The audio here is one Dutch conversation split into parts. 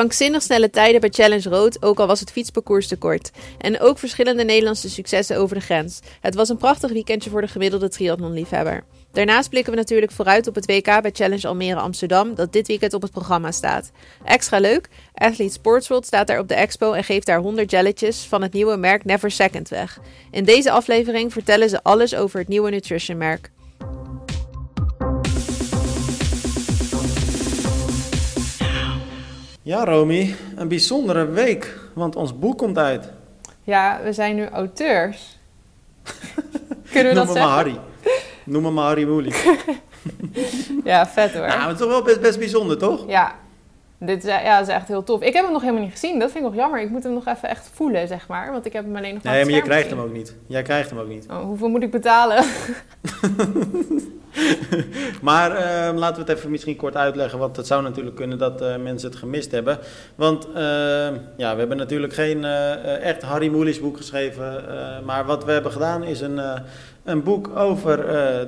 Krankzinnig snelle tijden bij Challenge Rood, ook al was het fietsparcours te kort. En ook verschillende Nederlandse successen over de grens. Het was een prachtig weekendje voor de gemiddelde triathlonliefhebber. Daarnaast blikken we natuurlijk vooruit op het WK bij Challenge Almere Amsterdam, dat dit weekend op het programma staat. Extra leuk, Athlete Sports World staat daar op de expo en geeft daar 100 jelletjes van het nieuwe merk Never Second weg. In deze aflevering vertellen ze alles over het nieuwe nutrition Ja, Romy, een bijzondere week, want ons boek komt uit. Ja, we zijn nu auteurs. Kunnen we Noem dat me maar? Harry. Noem me maar Harry Moelie. Ja, vet hoor. Nou, maar het is toch wel best, best bijzonder, toch? Ja, dit is, ja, dat is echt heel tof. Ik heb hem nog helemaal niet gezien. Dat vind ik nog jammer. Ik moet hem nog even echt voelen, zeg maar. Want ik heb hem alleen nog Nee, maar je krijgt hem ook niet. Jij krijgt hem ook niet. Oh, hoeveel moet ik betalen? Maar ehm, laten we het even misschien kort uitleggen, want het zou natuurlijk kunnen dat eh, mensen het gemist hebben. Want ehm, ja, we hebben natuurlijk geen eh, echt Harry Moelis boek geschreven, eh, maar wat we hebben gedaan is een, een boek over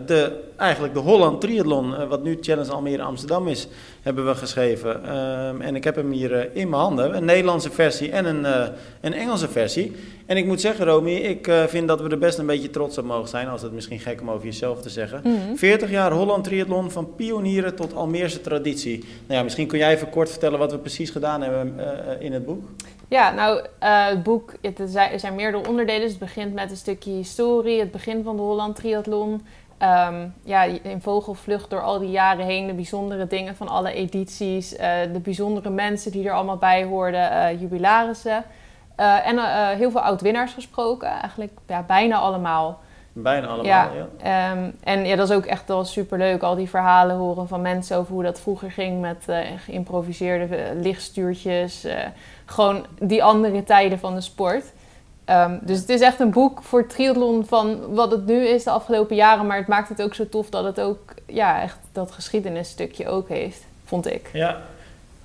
de, eigenlijk de Holland Triathlon, wat nu Challenge Almere Amsterdam is, hebben we geschreven. Ehm, en ik heb hem hier in mijn handen, een Nederlandse versie en een, een Engelse versie. En ik moet zeggen, Romy, ik eh, vind dat we er best een beetje trots op mogen zijn, als het misschien gek om over jezelf te zeggen. Mhm. 40 jaar Holland Triathlon, van pionieren tot Almeerse traditie. Nou ja, misschien kun jij even kort vertellen wat we precies gedaan hebben eh, in het boek. Ja, nou, eh, het boek, het er zijn, er meerdere onderdelen. Dus het begint met een stukje historie, het begin van de Holland Triathlon. Ehm, ja, in vogelvlucht door al die jaren heen, de bijzondere dingen van alle edities, de bijzondere mensen die er allemaal bij hoorden, jubilarissen. Eh, en eh, heel veel oud-winnaars gesproken, eigenlijk ja, bijna allemaal. Bijna allemaal, Ja. ja. Ehm, en ja, dat is ook echt wel superleuk. Al die verhalen horen van mensen over hoe dat vroeger ging met eh, geïmproviseerde lichtstuurtjes. gewoon die andere tijden van de sport. Ehm, dus het is echt een boek voor triathlon van wat het nu is de afgelopen jaren. Maar het maakt het ook zo tof dat het ook ja, echt dat geschiedenisstukje ook heeft, vond ik. Ja.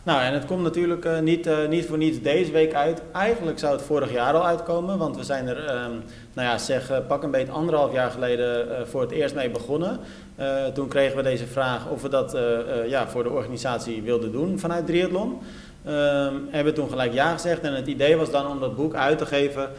Nou, en het komt natuurlijk eh, niet, eh, niet voor niets deze week uit. Eigenlijk zou het vorig jaar al uitkomen, want we zijn er, ehm, nou ja, zeg, eh, pak een beetje anderhalf jaar geleden voor het eerst mee begonnen. Toen kregen we deze vraag of we dat ja, voor de organisatie wilden doen vanuit Triathlon. Ehm, hebben we toen gelijk ja gezegd en het idee was dan om dat boek uit te geven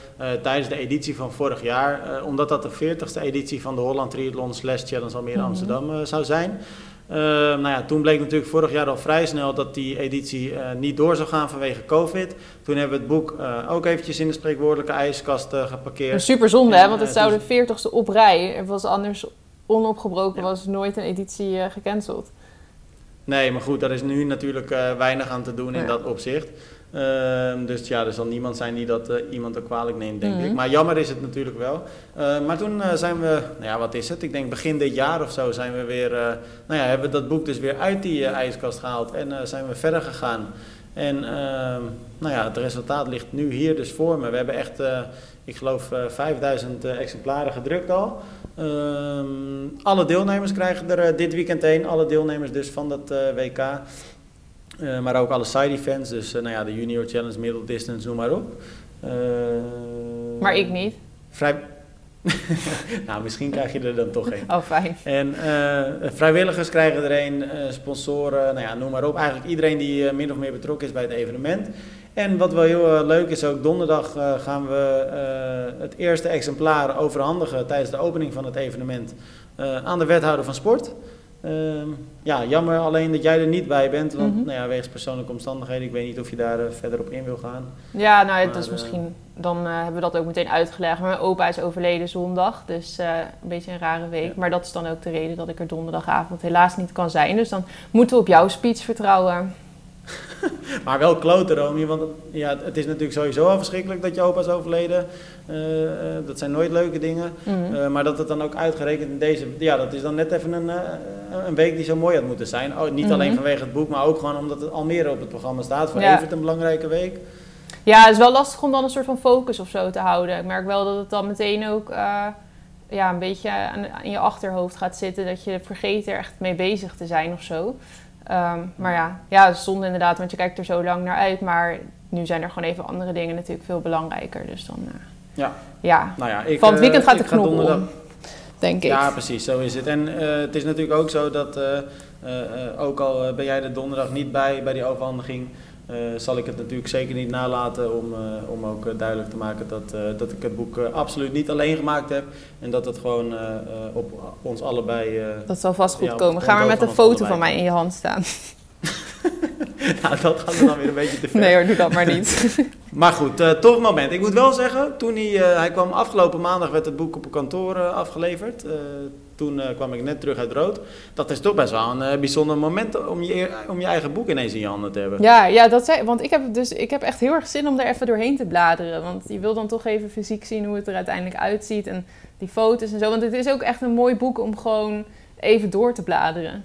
tijdens de editie van vorig jaar. omdat dat de 40ste editie van de Holland Triathlon slash Challenge Almere Mhm. Amsterdam zou zijn. Ehm, nou ja, toen bleek natuurlijk vorig jaar al vrij snel dat die editie eh, niet door zou gaan vanwege COVID. Toen hebben we het boek eh, ook eventjes in de spreekwoordelijke ijskast eh, geparkeerd. Super zonde, hè? Want het eh, zou de 40ste op rij. Er was anders onopgebroken, Ja. was nooit een editie eh, gecanceld. Nee, maar goed, daar is nu natuurlijk eh, weinig aan te doen in Ja. dat opzicht. Ehm, dus ja, er zal niemand zijn die dat eh, iemand ook kwalijk neemt, denk Mhm. ik. Maar jammer is het natuurlijk wel. Eh, maar toen eh, zijn we, nou ja, wat is het? Ik denk begin dit jaar of zo zijn we weer, eh, nou ja, hebben we dat boek dus weer uit die ijskast gehaald en zijn we verder gegaan. En ehm, nou ja, het resultaat ligt nu hier dus voor me. We hebben echt, ik geloof, eh 5000 eh, exemplaren gedrukt al. Ehm, alle deelnemers krijgen er dit weekend heen. Alle deelnemers dus van dat WK. Eh, maar ook alle side events. Dus eh, nou ja, de Junior Challenge, Middle Distance, noem maar op. Eh, Maar ik niet. Vrij... nou, misschien krijg je er dan toch een. Oh, fijn. En vrijwilligers krijgen er een, sponsoren, nou ja, noem maar op. Eigenlijk iedereen die min of meer betrokken is bij het evenement. En wat wel heel leuk is, ook donderdag gaan we het eerste exemplaar overhandigen tijdens de opening van het evenement aan de wethouder van sport. Ehm, ja, jammer alleen dat jij er niet bij bent, want Mhm. nou ja, wegens persoonlijke omstandigheden, ik weet niet of je daar eh, verder op in wil gaan. Ja, nou, het Maar, is eh, misschien... Dan eh, hebben we dat ook meteen uitgelegd. Maar mijn opa is overleden zondag. Dus een beetje een rare week. Ja. Maar dat is dan ook de reden dat ik er donderdagavond helaas niet kan zijn. Dus dan moeten we op jouw speech vertrouwen. Maar wel kloten, Romy, want ja, het is natuurlijk sowieso al verschrikkelijk dat je opa is overleden. Eh, eh, dat zijn nooit leuke dingen. Mhm. Eh, maar dat het dan ook uitgerekend in deze... Ja, dat is dan net even een, een week die zo mooi had moeten zijn. Oh, niet Mhm. alleen vanwege het boek, maar ook gewoon omdat het Almere op het programma staat. Voor Ja. Evert een belangrijke week. Ja, het is wel lastig om dan een soort van focus of zo te houden. Ik merk wel dat het dan meteen ook ja, een beetje aan, in je achterhoofd gaat zitten. Dat je vergeet er echt mee bezig te zijn of zo. Ehm, maar ja, ja, het zonde inderdaad, want je kijkt er zo lang naar uit. Maar nu zijn er gewoon even andere dingen natuurlijk veel belangrijker. Dus dan, eh, Ja. ja, Nou ja, ik, van het eh, weekend gaat de ga knop donderdag- om, denk ik. Ja, precies, zo is het. En eh, het is natuurlijk ook zo dat, ook al ben jij er donderdag niet bij, bij die overhandiging, zal ik het natuurlijk zeker niet nalaten om, om ook duidelijk te maken dat, dat ik het boek absoluut niet alleen gemaakt heb. En dat het gewoon op ons allebei... dat zal vast goed komen. Ga maar met een foto van mij in je hand staan. nou, dat gaat dan weer een beetje te ver. Nee hoor, doe dat maar niet. maar goed, uh, tof moment. Ik moet wel zeggen, toen hij, uh, hij kwam afgelopen maandag, werd het boek op een kantoor uh, afgeleverd. Toen kwam ik net terug uit Rood. Dat is toch best wel een bijzonder moment om je, om je eigen boek ineens in je handen te hebben. Ja, ja dat zei, want ik heb, dus, ik heb echt heel erg zin om daar even doorheen te bladeren. Want je wil dan toch even fysiek zien hoe het er uiteindelijk uitziet. En die foto's en zo. Want het is ook echt een mooi boek om gewoon even door te bladeren.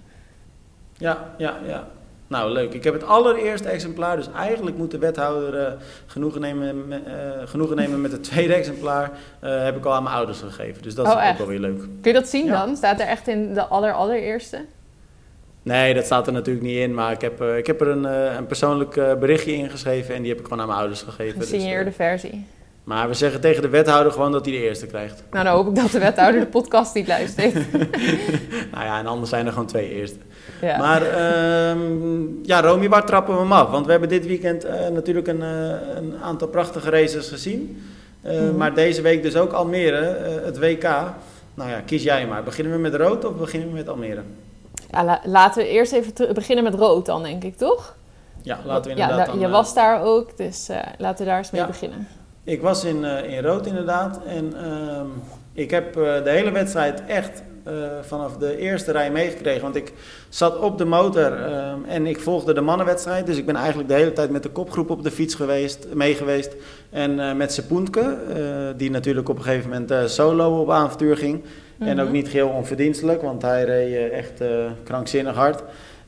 Ja, ja, ja. Nou, leuk. Ik heb het allereerste exemplaar, dus eigenlijk moet de wethouder uh, genoegen, nemen, uh, genoegen nemen met het tweede exemplaar. Uh, heb ik al aan mijn ouders gegeven. Dus dat is oh, ook wel weer leuk. Kun je dat zien dan? Staat er echt in de aller, allereerste? Nee, dat staat er natuurlijk niet in. Maar ik heb, ik heb er een, een persoonlijk berichtje ingeschreven en die heb ik gewoon aan mijn ouders gegeven. Een signeerde dus, versie. Maar we zeggen tegen de wethouder gewoon dat hij de eerste krijgt. Nou, dan hoop ik dat de wethouder de podcast niet luistert. nou ja, en anders zijn er gewoon twee eerste. Ja. Maar uh, ja, Romy, waar trappen we hem af? Want we hebben dit weekend uh, natuurlijk een, uh, een, aantal prachtige races gezien. Mm Maar deze week dus ook Almere, het WK. Nou ja, kies jij maar. Beginnen we met rood of beginnen we met Almere? Ja, la laten we eerst even beginnen met rood dan, denk ik, toch? Ja, laten we inderdaad ja, dan, Je was daar ook, dus laten we daar eens mee ja. beginnen. Ik was in, in rood inderdaad. En ehm, ik heb de hele wedstrijd echt uh, vanaf de eerste rij meegekregen. Want ik zat op de motor uh, en ik volgde de mannenwedstrijd. Dus ik ben eigenlijk de hele tijd met de kopgroep op de fiets geweest, mee geweest. En uh, met Sepoentke, die natuurlijk op een gegeven moment solo op avontuur ging. Mm -hmm. En ook niet geheel onverdienstelijk, want hij reed echt krankzinnig hard.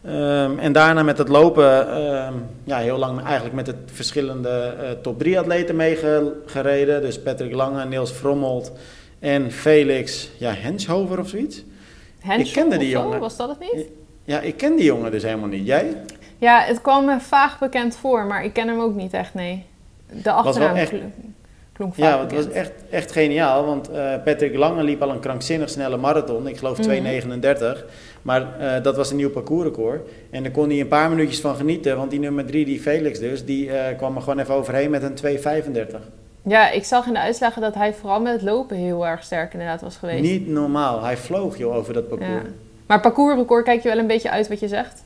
Um, en daarna met het lopen, um, ja, heel lang eigenlijk met de verschillende top 3 atleten meegereden. Dus Patrick Lange, Niels Frommelt en Felix ja, Henshover of zoiets. Henshover, ik kende die jongen. was dat het niet? Ja, ik ken die jongen dus helemaal niet. Jij? Ja, het kwam me vaag bekend voor, maar ik ken hem ook niet echt, nee. De achternaam echt, klonk vaak Ja, het was echt, echt geniaal, want uh, Patrick Lange liep al een krankzinnig snelle marathon. Ik geloof 2,39. Mhm. Maar uh, dat was een nieuw parcoursrecord. En daar kon hij een paar minuutjes van genieten, want die nummer 3, die Felix dus, die uh, kwam er gewoon even overheen met een 2,35. Ja, ik zag in de uitslagen dat hij vooral met het lopen heel erg sterk inderdaad was geweest. Niet normaal. Hij vloog joh over dat parcours. Ja. Maar parcoursrecord kijk je wel een beetje uit wat je zegt?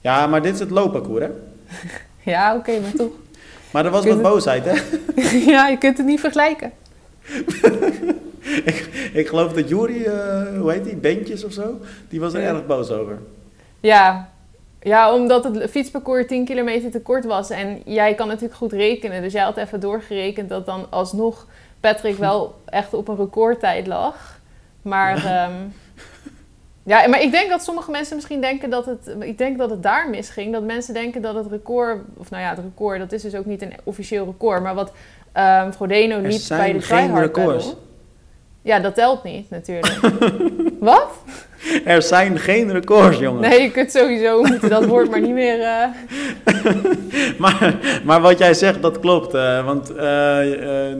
Ja, maar dit is het loopparcours hè? ja, oké, maar toch. maar er was wat boosheid hè? ja, je kunt het niet vergelijken. ik, ik geloof dat Jury, uh, hoe heet die, Bentjes of zo, die was er erg boos over. Ja, ja, omdat het fietsparcours 10 kilometer te kort was. En jij kan natuurlijk goed rekenen. Dus jij had even doorgerekend dat dan alsnog Patrick wel echt op een recordtijd lag. Maar, ja. Ehm, ja, maar ik denk dat sommige mensen misschien denken dat het... Ik denk dat het daar misging. Dat mensen denken dat het record... Of nou ja, het record, dat is dus ook niet een officieel record. Maar wat um, Frodeno liep bij de geen records. Ja, dat telt niet natuurlijk. Wat? Er zijn geen records, jongen. Nee, je kunt sowieso moeten dat woord maar niet meer... Uh... maar, maar wat jij zegt, dat klopt. Uh, want uh,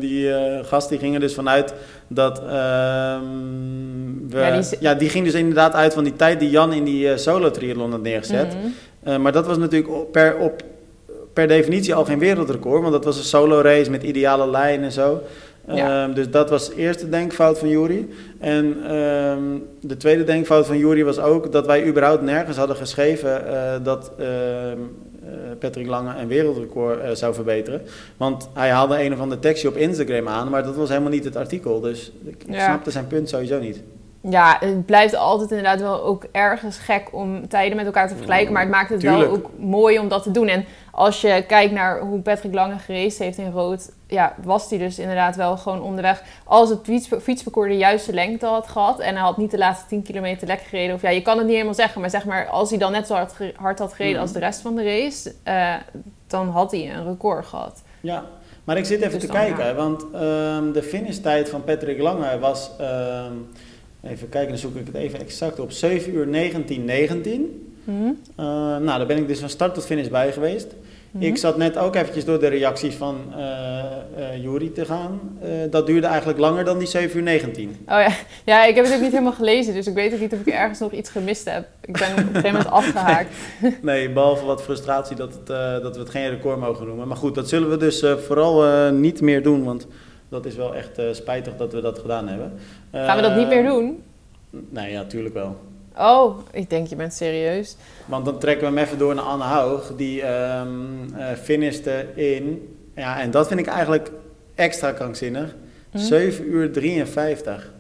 die gast die ging er dus vanuit dat... Ehm, we, ja, die... ja, die... ging dus inderdaad uit van die tijd die Jan in die solo-triathlon had neergezet. Mm -hmm. maar dat was natuurlijk per, op, per definitie al geen wereldrecord. Want dat was een solo-race met ideale lijn en zo. Ja. Um, dus dat was de eerste denkfout van Jury. En um, de tweede denkfout van Jury was ook dat wij überhaupt nergens hadden geschreven uh, dat uh, Patrick Lange een wereldrecord uh, zou verbeteren. Want hij haalde een of ander tekstje op Instagram aan, maar dat was helemaal niet het artikel. Dus ik ja. snapte zijn punt sowieso niet. Ja, het blijft altijd inderdaad wel ook ergens gek om tijden met elkaar te vergelijken. Maar het maakt het wel ook mooi om dat te doen. En als je kijkt naar hoe Patrick Lange gereisd heeft in rood, ja, was hij dus inderdaad wel gewoon onderweg. Als het fietsparcours de juiste lengte had gehad en hij had niet de laatste 10 kilometer lekker gereden, of ja, je kan het niet helemaal zeggen, maar zeg maar, als hij dan net zo hard, hard had gereden als de rest van de race, uh, dan had hij een record gehad. Ja, maar ik zit even dus te kijken, ja. want um, de finishtijd van Patrick Lange was. Um, Even kijken, dan zoek ik het even exact op. 7 uur 1919. Mm -hmm. uh, nou, daar ben ik dus van start tot finish bij geweest. Mhm. Ik zat net ook eventjes door de reacties van eh eh, Juri te gaan. Eh, dat duurde eigenlijk langer dan die 7 uur 19. Oh ja. ja, ik heb het ook niet helemaal gelezen, dus ik weet ook niet of ik ergens nog iets gemist heb. Ik ben op een gegeven moment afgehaakt. Nee, behalve wat frustratie dat, het, eh, dat we het geen record mogen noemen. Maar goed, dat zullen we dus eh, vooral eh, niet meer doen, want dat is wel echt eh, spijtig dat we dat gedaan hebben. Gaan we dat niet meer doen? Nee, ja, natuurlijk wel. Oh, ik denk je bent serieus. Want dan trekken we hem even door naar Anne Haug, die eh finishte in, ja, en dat vind ik eigenlijk extra krankzinnig, Hm? 7 uur 53.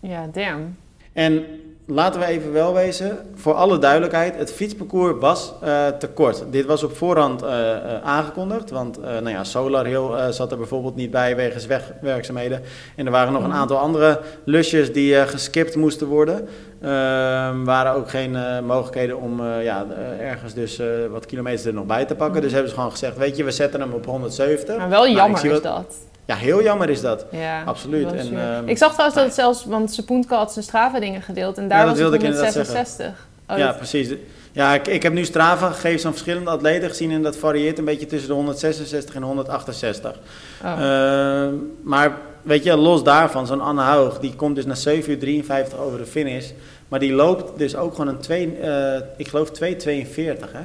Ja, damn. En laten we even wel wezen, voor alle duidelijkheid, het fietsparcours was eh, te kort. Dit was op voorhand eh, eh, aangekondigd, want nou ja, Solar Hill zat er bijvoorbeeld niet bij wegens wegwerkzaamheden. En er waren nog een Mhm. aantal andere lusjes die geskipt moesten worden. Er waren ook geen mogelijkheden om ja, ergens dus wat kilometers er nog bij te pakken. Mhm. Dus hebben ze gewoon gezegd, weet je, we zetten hem op 170. Maar wel Nou, jammer is wat- dat. Ja, heel jammer is dat. Ja, Absoluut. En, ehm, ik zag trouwens dat nou het zelfs, want Sepoentka had zijn Strava dingen gedeeld en daar Ja, dat was het wilde ik inderdaad 166. Oh, ja, precies. Ja, ik, ik heb nu Strava gegevens van verschillende atleten gezien en dat varieert een beetje tussen de 166 en 168. oh. Ehm, maar weet je, los daarvan, zo'n Anne Haug, die komt dus na 7 uur 53 over de finish. Maar die loopt dus ook gewoon een 2, eh, ik geloof 2,42 hè.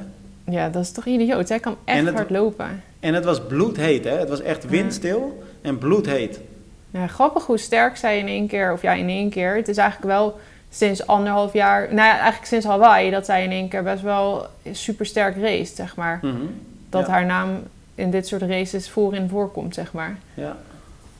ja, dat is toch idioot. Hij kan echt het- hard lopen. En het was bloedheet hè, het was echt windstil en bloedheet. Ja, grappig hoe sterk zij in één keer, of ja, in één keer. Het is eigenlijk wel sinds anderhalf jaar, nou ja, eigenlijk sinds Hawaii, dat zij in één keer best wel super sterk race, zeg maar. Mhm. Dat Ja. haar naam in dit soort races voorin voorkomt, zeg maar. Ja.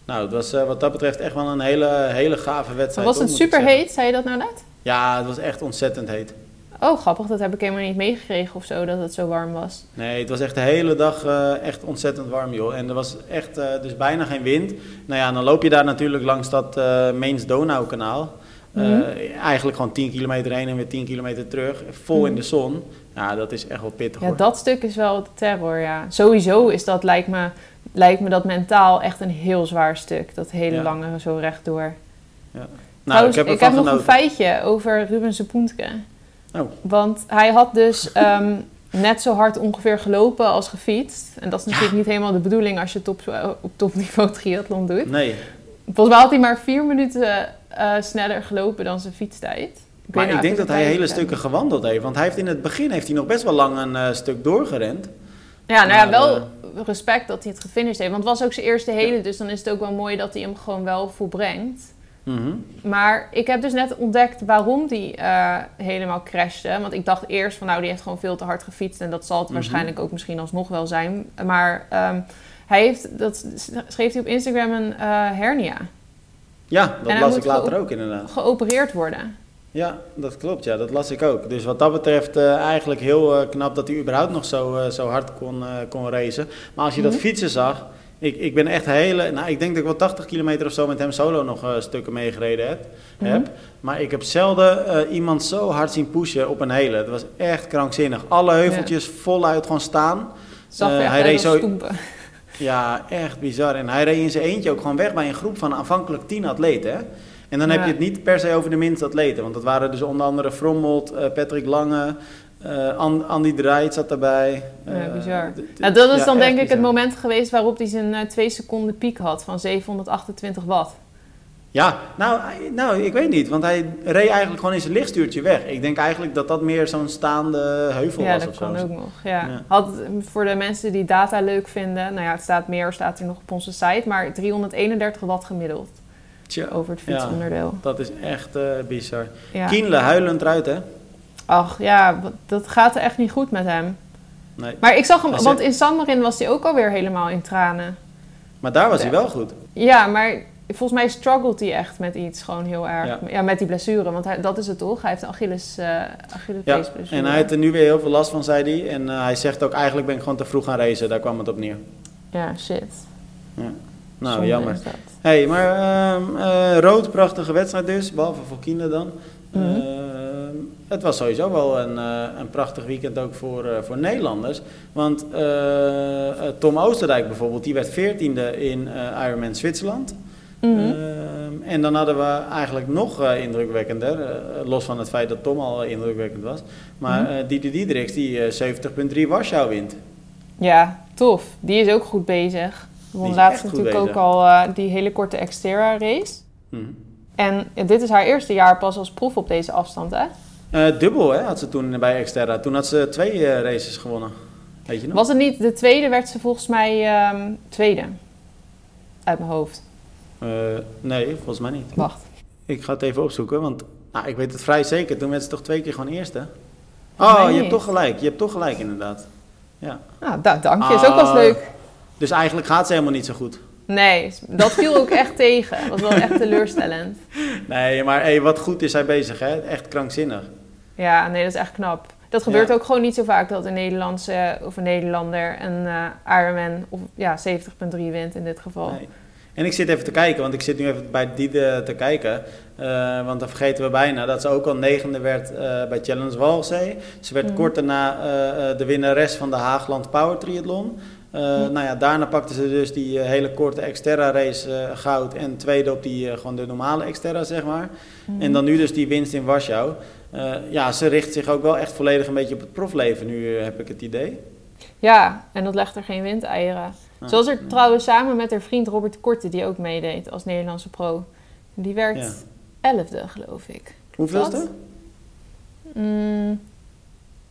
Nou, het was eh, wat dat betreft echt wel een hele, hele gave Maar wedstrijd. was het super heet, zei je dat nou net? Ja, het was echt ontzettend heet. Oh, grappig, dat heb ik helemaal niet meegekregen of zo, dat het zo warm was. Nee, het was echt de hele dag eh, echt ontzettend warm, joh. En er was echt eh, dus bijna geen wind. Nou ja, dan loop je daar natuurlijk langs dat eh Meens-Donau-kanaal. Mhm. Eigenlijk gewoon 10 kilometer heen en weer 10 kilometer terug. Vol in Mhm. de zon. Ja, dat is echt wel pittig, Ja, hoor. dat stuk is wel de terror, ja. Sowieso is dat, lijkt me, lijkt me dat mentaal echt een heel zwaar stuk. Dat hele Ja. lange zo rechtdoor. nou, Trouwens, ik heb ik ervan heb nog een feitje over Ruben Sepoentke. Oh. Want hij had dus ehm, net zo hard ongeveer gelopen als gefietst. En dat is natuurlijk niet helemaal de bedoeling als je top, op topniveau triathlon doet. Nee, Volgens mij had hij maar vier minuten eh, sneller gelopen dan zijn fietstijd. maar nou ik denk dat hij hele stukken gewandeld heeft. Want hij heeft in het begin heeft hij nog best wel lang een eh, stuk doorgerend. Ja, nou ja, wel eh, respect dat hij het gefinished heeft. Want het was ook zijn eerste hele, dus dan is het ook wel mooi dat hij hem gewoon wel volbrengt. Mhm. Maar ik heb dus net ontdekt waarom die eh, helemaal crashte. Want ik dacht eerst van nou, die heeft gewoon veel te hard gefietst. En dat zal het Mhm. waarschijnlijk ook misschien alsnog wel zijn. Maar ehm, hij heeft, dat schreef hij op Instagram, een eh, hernia. Ja, dat las ik later ook inderdaad. Geopereerd worden. Ja, dat klopt. Ja, dat las ik ook. Dus wat dat betreft eh, eigenlijk heel knap dat hij überhaupt nog zo, zo hard kon, kon racen. Maar als je dat Mhm. fietsen zag, ik, ik ben echt hele... Nou, ik denk dat ik wel 80 kilometer of zo met hem solo nog eh, stukken meegereden heb. Mhm. heb. Maar ik heb zelden eh, iemand zo hard zien pushen op een hele. Het was echt krankzinnig. Alle heuveltjes voluit gewoon staan. Zag echt hij reed zo- stoempen. Ja, echt bizar. En hij reed in zijn eentje ook gewoon weg bij een groep van aanvankelijk 10 atleten. Hè? En dan heb je het niet per se over de minste atleten. Want dat waren dus onder andere Frommold, eh, Patrick Lange, An- Andy Draait zat daarbij. Ja, Eh, bizar. Nou, dat is ja, dan denk ik het moment geweest waarop hij zijn eh, twee seconden piek had van 728 watt. Ja, nou, nou, ik weet niet. Want hij reed eigenlijk gewoon in zijn lichtstuurtje weg. Ik denk eigenlijk dat dat meer zo'n staande heuvel Ja, was dat of zo. kan ook nog. Ja. Ja. Had, voor de mensen die data leuk vinden, nou ja, het staat meer, staat er nog op onze site, maar 331 watt gemiddeld Tja, over het Ja. fietsonderdeel. dat is echt eh, bizar. Ja. Kienle huilend eruit, hè? Ach ja, dat gaat er echt niet goed met hem. Nee. Maar ik zag hem, want in San Marin was hij ook alweer helemaal in tranen. Maar daar was hij wel goed. Ja, maar volgens mij struggelt hij echt met iets gewoon heel erg. Ja. Ja, met die blessure, want hij, dat is het toch? Hij heeft een Achilles, eh Ja, Achillespeesblessure. en hij heeft er nu weer heel veel last van, zei hij. En eh, hij zegt ook, eigenlijk ben ik gewoon te vroeg gaan racen. Daar kwam het op neer. Ja, shit. Nou, Zonde jammer. hey, maar ehm, eh, rood, prachtige wedstrijd dus. Behalve voor Kienle dan. Mhm. Het was sowieso wel een, eh, een prachtig weekend ook voor, eh, voor Nederlanders. Want eh, Tom Oosterdijk bijvoorbeeld, die werd veertiende in Ironman Zwitserland. Mhm. Ehm, en dan hadden we eigenlijk nog eh, indrukwekkender, los van het feit dat Tom al indrukwekkend was. Maar eh Dieter Diedriks die eh, 70.3 Warschau wint. Ja, tof. Die is ook goed bezig. Is laatst natuurlijk ook bezig. al eh, die hele korte Xterra race. Mhm. En dit is haar eerste jaar pas als proef op deze afstand, hè? Eh, dubbel hè, had ze toen bij Exterra. Toen had ze twee eh, races gewonnen. Weet je nog? Was het niet de tweede, werd ze volgens mij ehm, tweede. Uit mijn hoofd. Eh, nee, volgens mij niet. Wacht. Ik ga het even opzoeken, want nou, ik weet het vrij zeker. Toen werd ze toch twee keer gewoon eerste? Oh, je hebt toch gelijk. Je hebt toch gelijk inderdaad. Ja. Nou, da- dank je. Is ook wel eens Ah. leuk. Dus eigenlijk gaat ze helemaal niet zo goed. Nee, dat viel ook echt tegen. Dat was wel echt teleurstellend. Nee, maar hey, wat goed is zij bezig, hè? Echt krankzinnig. Ja, nee, dat is echt knap. Dat gebeurt Ja. ook gewoon niet zo vaak dat een Nederlandse of een Nederlander een eh Ironman of ja, 70.3 wint in dit geval. Nee. En ik zit even te kijken, want ik zit nu even bij Diede te kijken. Eh, want dan vergeten we bijna dat ze ook al negende werd eh, bij Challenge Walzee. Ze werd Mhm. kort daarna de winnares van de Haagland Power Triathlon. Mhm. Nou ja, daarna pakte ze dus die hele korte Xterra race goud en tweede op die gewoon de normale Xterra, zeg maar. Mhm. En dan nu dus die winst in Warschau. Eh, ja, ze richt zich ook wel echt volledig een beetje op het profleven nu, eh, heb ik het idee. Ja, en dat legt er geen windeieren. Ah, Zoals er trouwens samen met haar vriend Robert Korte, die ook meedeed als Nederlandse pro. Die werd Ja. elfde, geloof ik. Hoeveelste? Mm,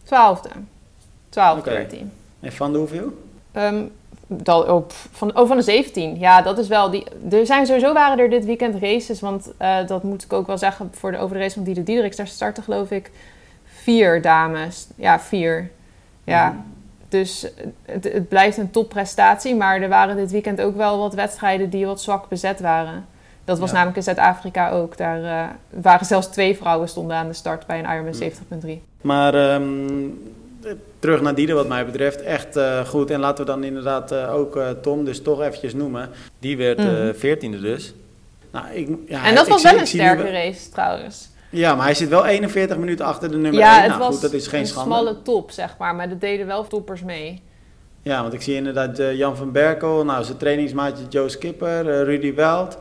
twaalfde. 12, Oké. 13. En van de hoeveel? Ehm, dat, pff, van, oh, van de 17. Ja, dat is wel. Die, er zijn sowieso waren er dit weekend races. Want eh, dat moet ik ook wel zeggen. Voor de, over de race van Diede Diedericks. Daar starten geloof ik vier dames. Ja, vier. Ja. Mhm. Dus het, het blijft een topprestatie. Maar er waren dit weekend ook wel wat wedstrijden die wat zwak bezet waren. Dat was Ja. namelijk in Zuid-Afrika ook. Daar eh, waren zelfs twee vrouwen stonden aan de start bij een Ironman Mhm. 70.3. Maar ehm, terug naar Diede wat mij betreft, echt eh, goed. En laten we dan inderdaad eh, ook eh, Tom dus toch eventjes noemen. Die werd Mhm. veertiende dus. Nou, ik, ja, en dat was wel een nu sterke race trouwens. Ja, maar hij zit wel 41 minuten achter de nummer ja, 1. het Nou was goed, dat is geen een schande. smalle top, zeg maar. Maar er deden wel toppers mee. Ja, want ik zie inderdaad Jan van Berkel, nou, zijn trainingsmaatje Joe Skipper, Rudy Weld.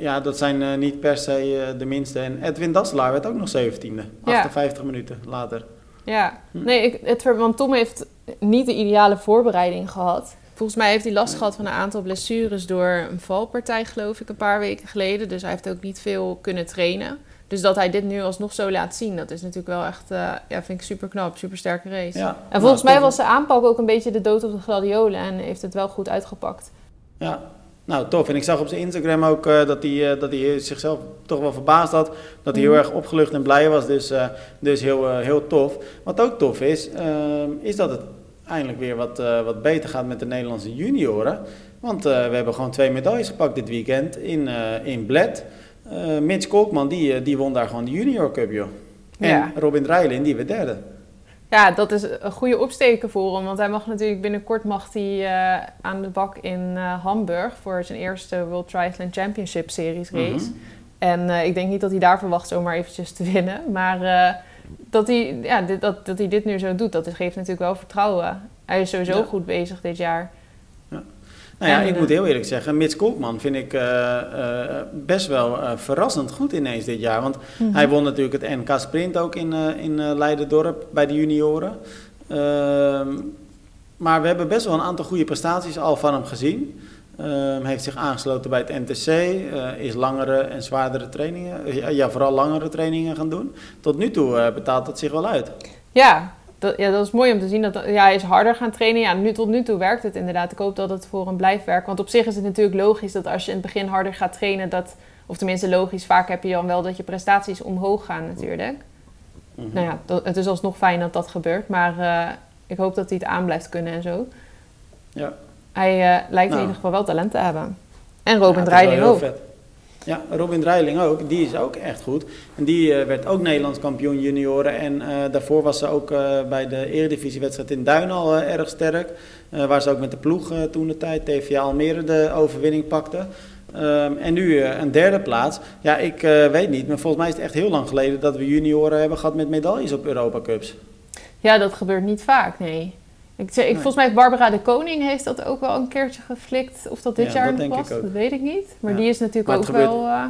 Ja, dat zijn niet per se de minste. En Edwin Dasselaar werd ook nog 17e. Ja. 58 minuten later. Ja, nee, ik, het, want Tom heeft niet de ideale voorbereiding gehad. Volgens mij heeft hij last gehad van een aantal blessures door een valpartij, geloof ik, een paar weken geleden. Dus hij heeft ook niet veel kunnen trainen. Dus dat hij dit nu alsnog zo laat zien, dat is natuurlijk wel echt, eh, ja, vind ik super knap, super sterke race. Ja, En volgens nou, mij was de aanpak ook een beetje de dood op de gladiolen en heeft het wel goed uitgepakt. Ja, nou tof. En ik zag op zijn Instagram ook eh, dat, hij, eh, dat hij zichzelf toch wel verbaasd had. Dat hij heel Mhm. erg opgelucht en blij was. Dus, eh, dus heel, heel tof. Wat ook tof is, eh, is dat het eindelijk weer wat, wat beter gaat met de Nederlandse junioren. Want we hebben gewoon twee medailles gepakt dit weekend in, in Bled. Mitch Kolkman, die, die won daar gewoon de junior cup, joh. En Ja. Robin Dreilin, die werd derde. Ja, dat is een goede opsteken voor hem. Want hij mag natuurlijk binnenkort mag hij, eh, aan de bak in eh, Hamburg voor zijn eerste World Triathlon Championship Series race. Mhm. En eh, ik denk niet dat hij daar verwacht zomaar eventjes te winnen. Maar dat, hij, ja, dit, dat, dat hij dit nu zo doet, dat geeft natuurlijk wel vertrouwen. Hij is sowieso Ja. goed bezig dit jaar. Nou ja, ik moet heel eerlijk zeggen, Mitch Kolkman vind ik eh, eh, best wel eh, verrassend goed ineens dit jaar. Want Mhm. hij won natuurlijk het NK Sprint ook in, in Leiderdorp bij de junioren. Ehm, maar we hebben best wel een aantal goede prestaties al van hem gezien. Ehm, heeft zich aangesloten bij het NTC, is langere en zwaardere trainingen, ja, vooral langere trainingen gaan doen. Tot nu toe betaalt het zich wel uit. Ja, dat, ja, dat is mooi om te zien. Dat, ja, hij is harder gaan trainen. Ja, nu, tot nu toe werkt het inderdaad. Ik hoop dat het voor hem blijft werken. Want op zich is het natuurlijk logisch dat als je in het begin harder gaat trainen... Dat, of tenminste logisch, vaak heb je dan wel dat je prestaties omhoog gaan natuurlijk. Mhm. Nou ja, dat, het is alsnog fijn dat dat gebeurt. Maar eh, ik hoop dat hij het aan blijft kunnen en zo. Ja. Hij eh, lijkt in Nou. ieder geval wel talent te hebben. En Robin Ja, Dreiling ook. vet. Ja, Robin Dreiling ook. Die is ook echt goed. En die eh, werd ook Nederlands kampioen junioren. En eh, daarvoor was ze ook eh, bij de eredivisiewedstrijd in Duin al erg sterk. Waar ze ook met de ploeg toen de tijd TVA Almere de overwinning pakte. Ehm, en nu een derde plaats. Ja, ik weet niet. Maar volgens mij is het echt heel lang geleden dat we junioren hebben gehad met medailles op Europa Cups. Ja, dat gebeurt niet vaak, nee. Ik, zeg- ik, Nee. Volgens mij heeft Barbara de Koning heeft dat ook wel een keertje geflikt. Of dat dit Ja, jaar dat nog was, dat weet ik niet. Maar Ja. die is natuurlijk ook gebeurt- wel... eh,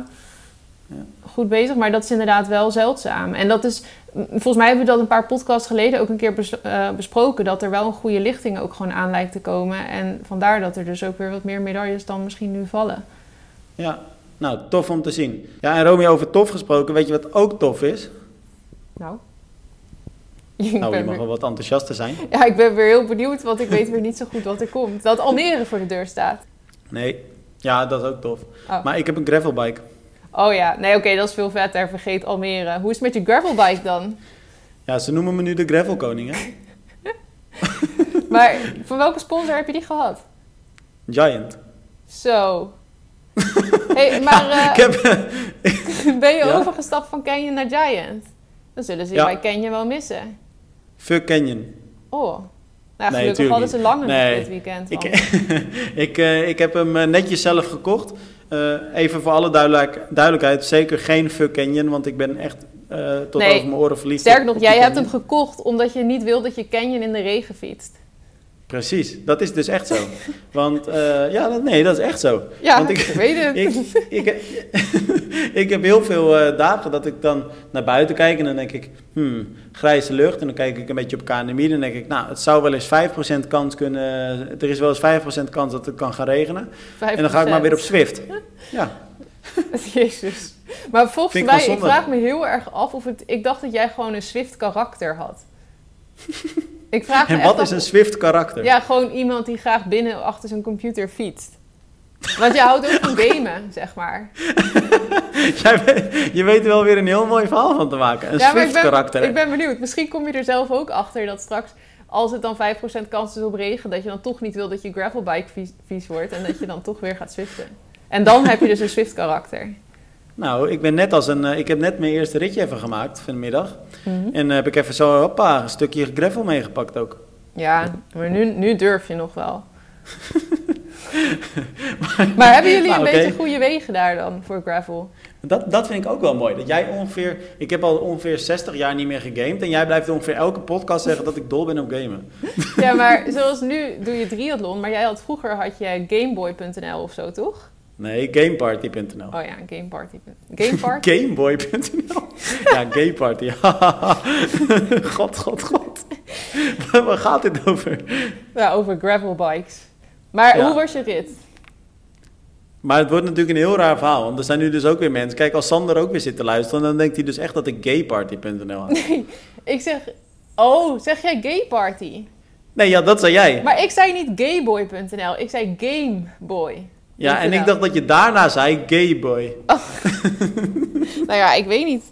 goed bezig, maar dat is inderdaad wel zeldzaam. En dat is, volgens mij hebben we dat een paar podcasts geleden ook een keer bes- eh, besproken, dat er wel een goede lichting ook gewoon aan lijkt te komen. En vandaar dat er dus ook weer wat meer medailles dan misschien nu vallen. Ja, nou, tof om te zien. Ja, en Romeo, over tof gesproken, weet je wat ook tof is? Nou. Ik Nou, je mag weer- wel wat enthousiaster zijn. Ja, ik ben weer heel benieuwd, want ik weet weer niet zo goed wat er komt. Dat Almere voor de deur staat. Nee, ja, dat is ook tof. Oh, Maar ik heb een gravelbike. oh ja, nee oké, dat is veel vetter. Vergeet Almere. Hoe is het met je gravelbike dan? Ja, ze noemen me nu de gravelkoning, hè? Maar van welke sponsor heb je die gehad? Giant. Zo. hey, maar eh, Ik heb... ben je Ja? overgestapt van Canyon naar Giant? Dan zullen ze je Ja. bij Canyon wel missen. Fuck Canyon. Oh. Nou, Nee, gelukkig hadden ze langer Nee. dit weekend. Ik, ik, eh, ik heb hem eh, netjes zelf gekocht. Eh, even voor alle duidelijk, duidelijkheid, zeker geen Fuck Canyon, want ik ben echt tot Nee. over mijn oren verliefd. Sterker op- nog, jij hebt hem gekocht omdat je niet wil dat je Canyon in de regen fietst. Precies, dat is dus echt zo. Want ja, dat, nee, dat is echt zo. Ja, Want ik- ik weet het. Ik, ik, ik heb heel veel eh, dagen dat ik dan naar buiten kijk en dan denk ik, hmm, grijze lucht. En dan kijk ik een beetje op KNMI en dan denk ik, nou, het zou wel eens 5% kans kunnen, er is wel eens 5% kans dat het kan gaan regenen. En dan ga ik maar weer op Swift. Ja, Jezus. Maar volgens Vind mij, ik vraag me heel erg af of het... Ik dacht dat jij gewoon een Swift karakter had. ik vraag me en wat is een Swift karakter? Ja, gewoon iemand die graag binnen achter zijn computer fietst. Want je houdt ook van gamen, zeg maar. Jij weet- je weet er wel weer een heel mooi verhaal van te maken. Een ja, maar ik Swift ben, karakter. ik ben benieuwd. Misschien kom je er zelf ook achter dat straks, als het dan 5% kans is op regen, dat je dan toch niet wil dat je gravelbike vies, vies wordt en dat je dan toch weer gaat swiften. En dan heb je dus een Swift karakter. Nou, ik, ben net als een, eh, ik heb net mijn eerste ritje even gemaakt vanmiddag. Mhm. En eh, heb ik even zo, hoppa, een stukje gravel meegepakt ook. Ja, maar nu, nu durf je nog wel. maar hebben jullie Nou, een oké. beetje goede wegen daar dan voor gravel? Dat, dat vind ik ook wel mooi. Dat jij ongeveer, ik heb al ongeveer 60 jaar niet meer gegamed. En jij blijft ongeveer elke podcast zeggen dat ik dol ben op gamen. Ja, maar zoals nu doe je triathlon, maar jij had vroeger had je gameboy.nl of zo, toch? Nee, gameparty.nl. Oh ja, gameparty. Gameparty? Gameboy.nl. ja, gayparty. god, god, god. Waar gaat dit over? ja, over gravelbikes. Maar Ja. hoe was je rit? Maar het wordt natuurlijk een heel raar verhaal. Want er zijn nu dus ook weer mensen. Kijk, als Sander ook weer zit te luisteren, dan denkt hij dus echt dat ik gayparty.nl had. Ik zeg, oh, zeg jij gayparty? Nee, ja, dat zei jij. Maar ik zei niet gayboy.nl, ik zei gameboy. Ja, en ik dacht dat je daarna zei gayboy. Nou ja, ik weet niet.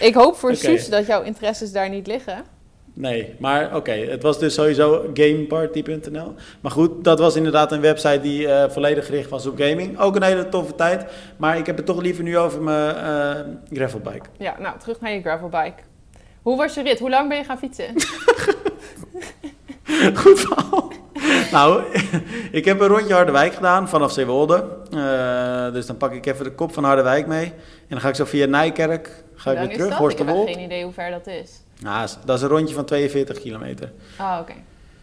Ik hoop voor. Suus dat jouw interesses daar niet liggen. Nee, maar oké, het was dus sowieso gameparty.nl. Maar goed, dat was inderdaad een website die eh, volledig gericht was op gaming. Ook een hele toffe tijd. Maar ik heb het toch liever nu over mijn eh, gravelbike. Ja, nou, terug naar je gravelbike. Hoe was je rit? Hoe lang ben je gaan fietsen? Goed verhaal. nou, ik heb een rondje Harderwijk gedaan vanaf Zeewolde. Eh, dus dan pak ik even de kop van Harderwijk mee. En dan ga ik zo via Nijkerk, ga ik weer is terug, dat? Ik heb geen idee hoe ver dat is. Nou, dat is een rondje van 42 kilometer. Ah, oké.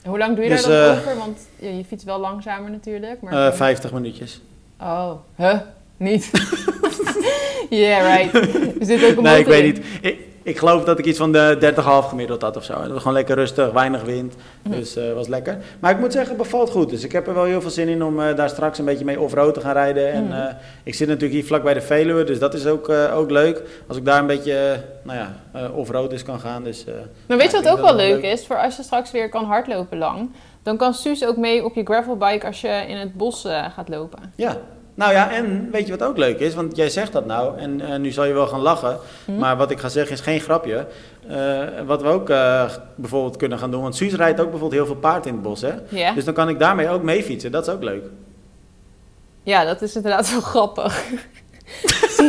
Hoe lang doe je Dus, daar dan eh, over? Want je fietst wel langzamer natuurlijk. Maar Eh 50 minuutjes. Oh, huh? Niet? yeah, right. Er zit ook een Nee, ik weet niet. Ik, ik geloof dat ik iets van de 30,5 gemiddeld had of zo. Het was gewoon lekker rustig, weinig wind. Hm. Dus eh was lekker. Maar ik moet zeggen, het bevalt goed. Dus ik heb er wel heel veel zin in om eh, daar straks een beetje mee off-road te gaan rijden. En Hm. eh, ik zit natuurlijk hier vlak bij de Veluwe, dus dat is ook, ook leuk. Als ik daar een beetje, nou ja, off-road dus kan gaan. Dus, Maar weet je wat ook wel leuk is? Voor als je straks weer kan hardlopen lang. Dan kan Suus ook mee op je gravelbike als je in het bos gaat lopen. Ja. Nou ja, en weet je wat ook leuk is? Want jij zegt dat nou en eh, nu zal je wel gaan lachen. Hm? Maar wat ik ga zeggen is geen grapje. Eh, wat we ook eh, bijvoorbeeld kunnen gaan doen. Want Suus rijdt ook bijvoorbeeld heel veel paard in het bos. Hè? Dus dan kan ik daarmee ook mee fietsen. Dat is ook leuk. Ja, dat is inderdaad wel grappig.